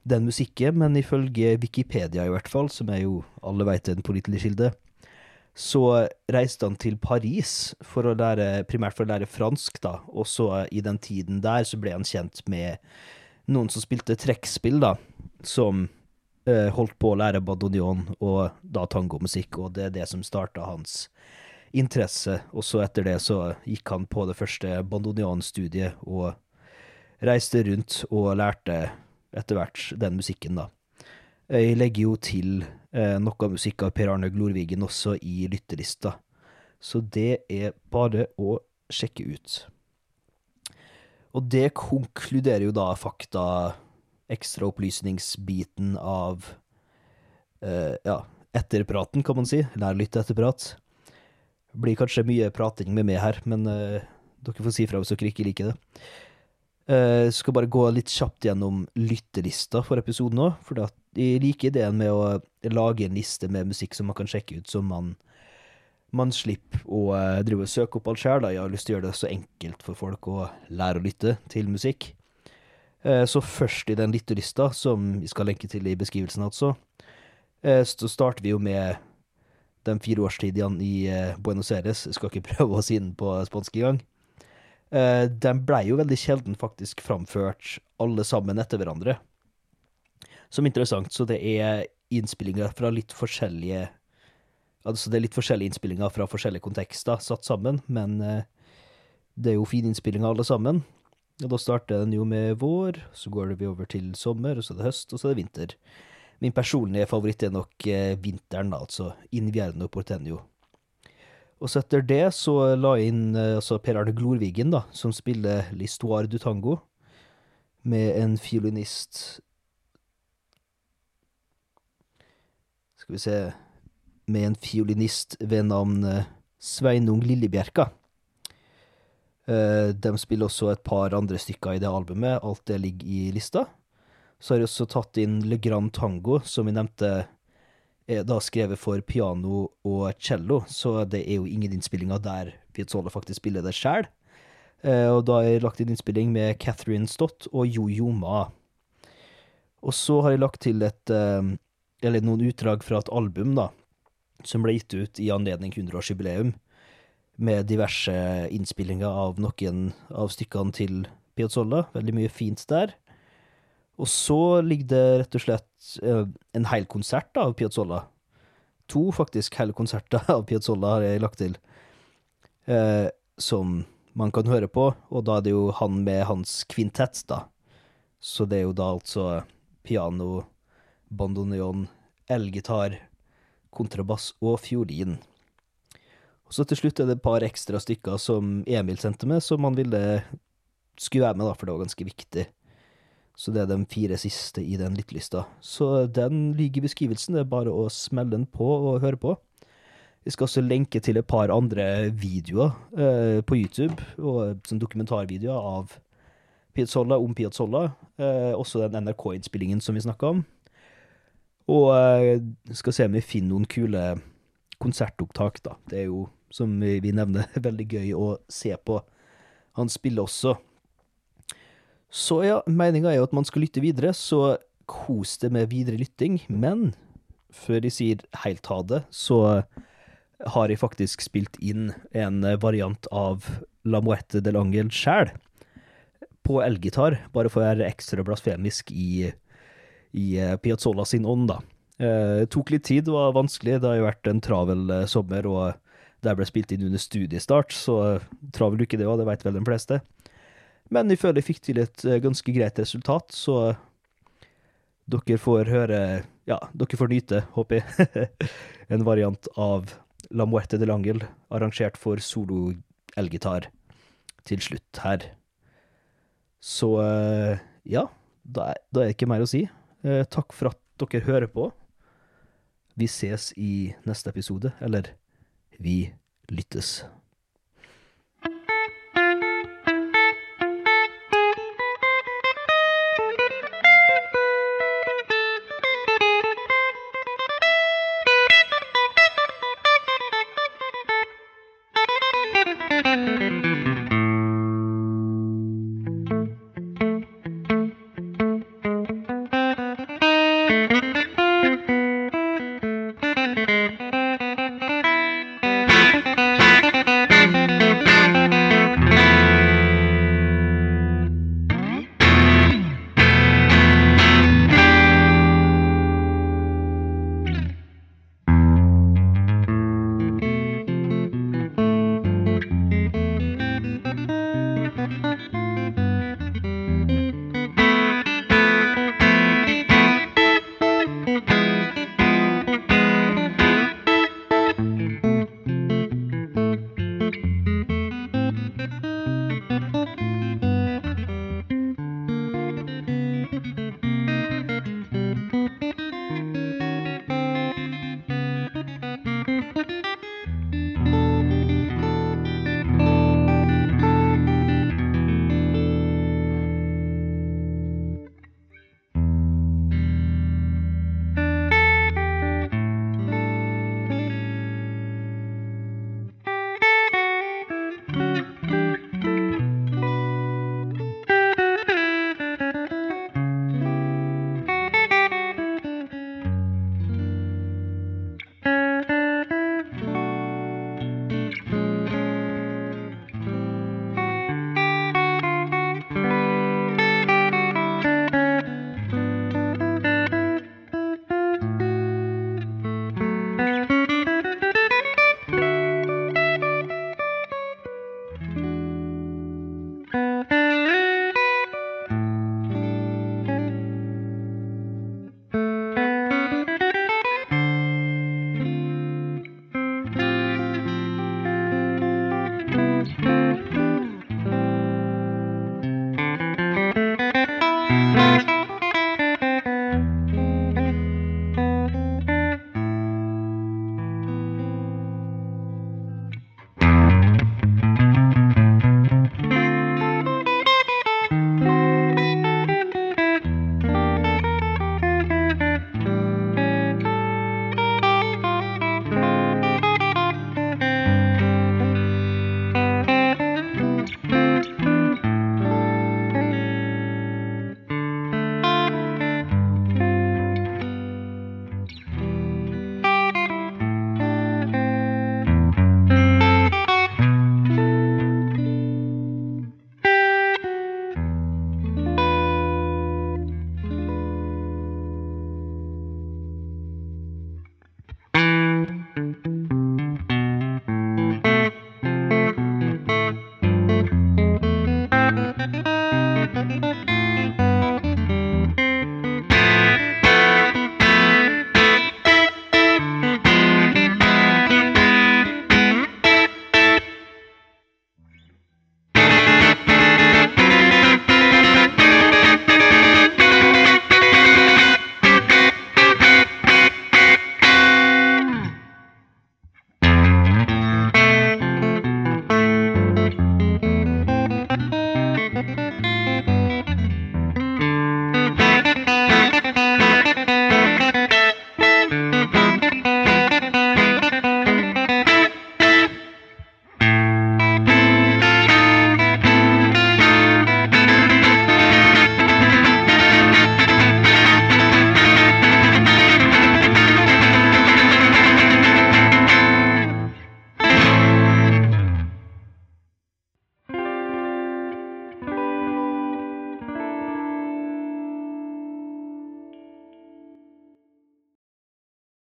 den musikken, men ifølge Wikipedia i hvert fall, som er jo alle veit en pålitelig kilde, så reiste han til Paris for lære, primært for å lære fransk, da, og så i den tiden der så ble han kjent med noen som spilte trekkspill, da, som eh, holdt på å lære badonion og da tangomusikk, og det er det som starta hans interesse. Og så etter det så gikk han på det første bandonion-studiet og reiste rundt og lærte etter hvert den musikken, da. Jeg legger jo til eh, noe musikk av Per Arne Glorvigen også i lyttelista, så det er bare å sjekke ut. Og det konkluderer jo da fakta ekstraopplysningsbiten av eh, ja, etterpraten, kan man si. Lær lytte etterprat. Blir kanskje mye prating med meg her, men eh, dere får si fra hvis dere ikke liker det. Uh, skal bare gå litt kjapt gjennom lyttelista for episoden òg, for jeg liker ideen med å lage en liste med musikk som man kan sjekke ut, som man man slipper å uh, drive og søke opp alt sjøl. Jeg har lyst til å gjøre det så enkelt for folk å lære å lytte til musikk. Uh, så først i den lyttelista, som vi skal lenke til i beskrivelsen, altså, Eh, Så starter vi jo med de fire årstidene i eh, Buenos Aires. Jeg skal ikke prøve å si den på spansk engang. Eh, De blei jo veldig sjelden faktisk framført alle sammen etter hverandre. Som interessant, så det er innspillinger fra litt forskjellige Altså det er litt forskjellige innspillinger fra forskjellige kontekster satt sammen, men uh, det er jo fine innspillinger alle sammen. Og da starter den jo med vår, så går vi over til sommer, og så er det høst, og så er det vinter. Min personlige favoritt er nok uh, vinteren, altså Invierno Portenio. Og så etter det så la jeg inn eh, altså Per Arne Glorvigen, da, som spiller L'Histoire du Tango, med en fiolinist Skal vi se Med en fiolinist ved navn eh, Sveinung Lillebjerka. Eh, De spiller også et par andre stykker i det albumet. Alt det ligger i lista. Så har jeg også tatt inn Le Grand Tango, som vi nevnte er da skrevet for piano og cello, så det er jo ingen innspillinger der Piazzolla faktisk spiller det sjæl. Eh, og da har jeg lagt inn innspilling med Catherine Stott og Yo-Yo Ma. Og så har jeg lagt til et eh, Eller noen utdrag fra et album, da, som ble gitt ut i anledning 100-årsjubileum, med diverse innspillinger av noen av stykkene til Piazzolla. Veldig mye fint der. Og så ligger det rett og slett eh, en hel konsert av Piazzolla. To faktisk hele konserter av Piazzolla har jeg lagt til, eh, som man kan høre på, og da er det jo han med hans kvintett, da. Så det er jo da altså piano, bandoneon, elgitar, kontrabass og fiolin. Og så til slutt er det et par ekstra stykker som Emil sendte med, som han ville skulle være med, da, for det var ganske viktig. Så det er de fire siste i den littlista. Så den ligger i beskrivelsen, det er bare å smelle den på og høre på. Vi skal også lenke til et par andre videoer eh, på YouTube, og sånn dokumentarvideoer av Piazzolla om Piazzolla. Eh, også den NRK-innspillingen som vi snakka om. Og eh, skal se om vi finner noen kule konsertopptak, da. Det er jo, som vi nevner, veldig gøy å se på. Han spiller også. Så ja, meninga er jo at man skal lytte videre, så kos det med videre lytting. Men før jeg sier helt ha det, så har jeg faktisk spilt inn en variant av La Moette del Angel sjæl. På elgitar, bare for å være ekstra blasfemisk i, i eh, Piazzolla sin ånd, da. Eh, tok litt tid, det var vanskelig. Det har jo vært en travel eh, sommer, og det ble spilt inn under studiestart, så travel uke det òg, det veit vel de fleste. Men jeg føler jeg fikk til et eh, ganske greit resultat, så dere får høre Ja, dere får nyte, håper jeg, en variant av La Muerte de Langel, arrangert for solo elgitar, til slutt her. Så eh, ja, da er, det ikke mer å si. Eh, Takk for at dere hører på. Vi ses i neste episode, eller vi lyttes.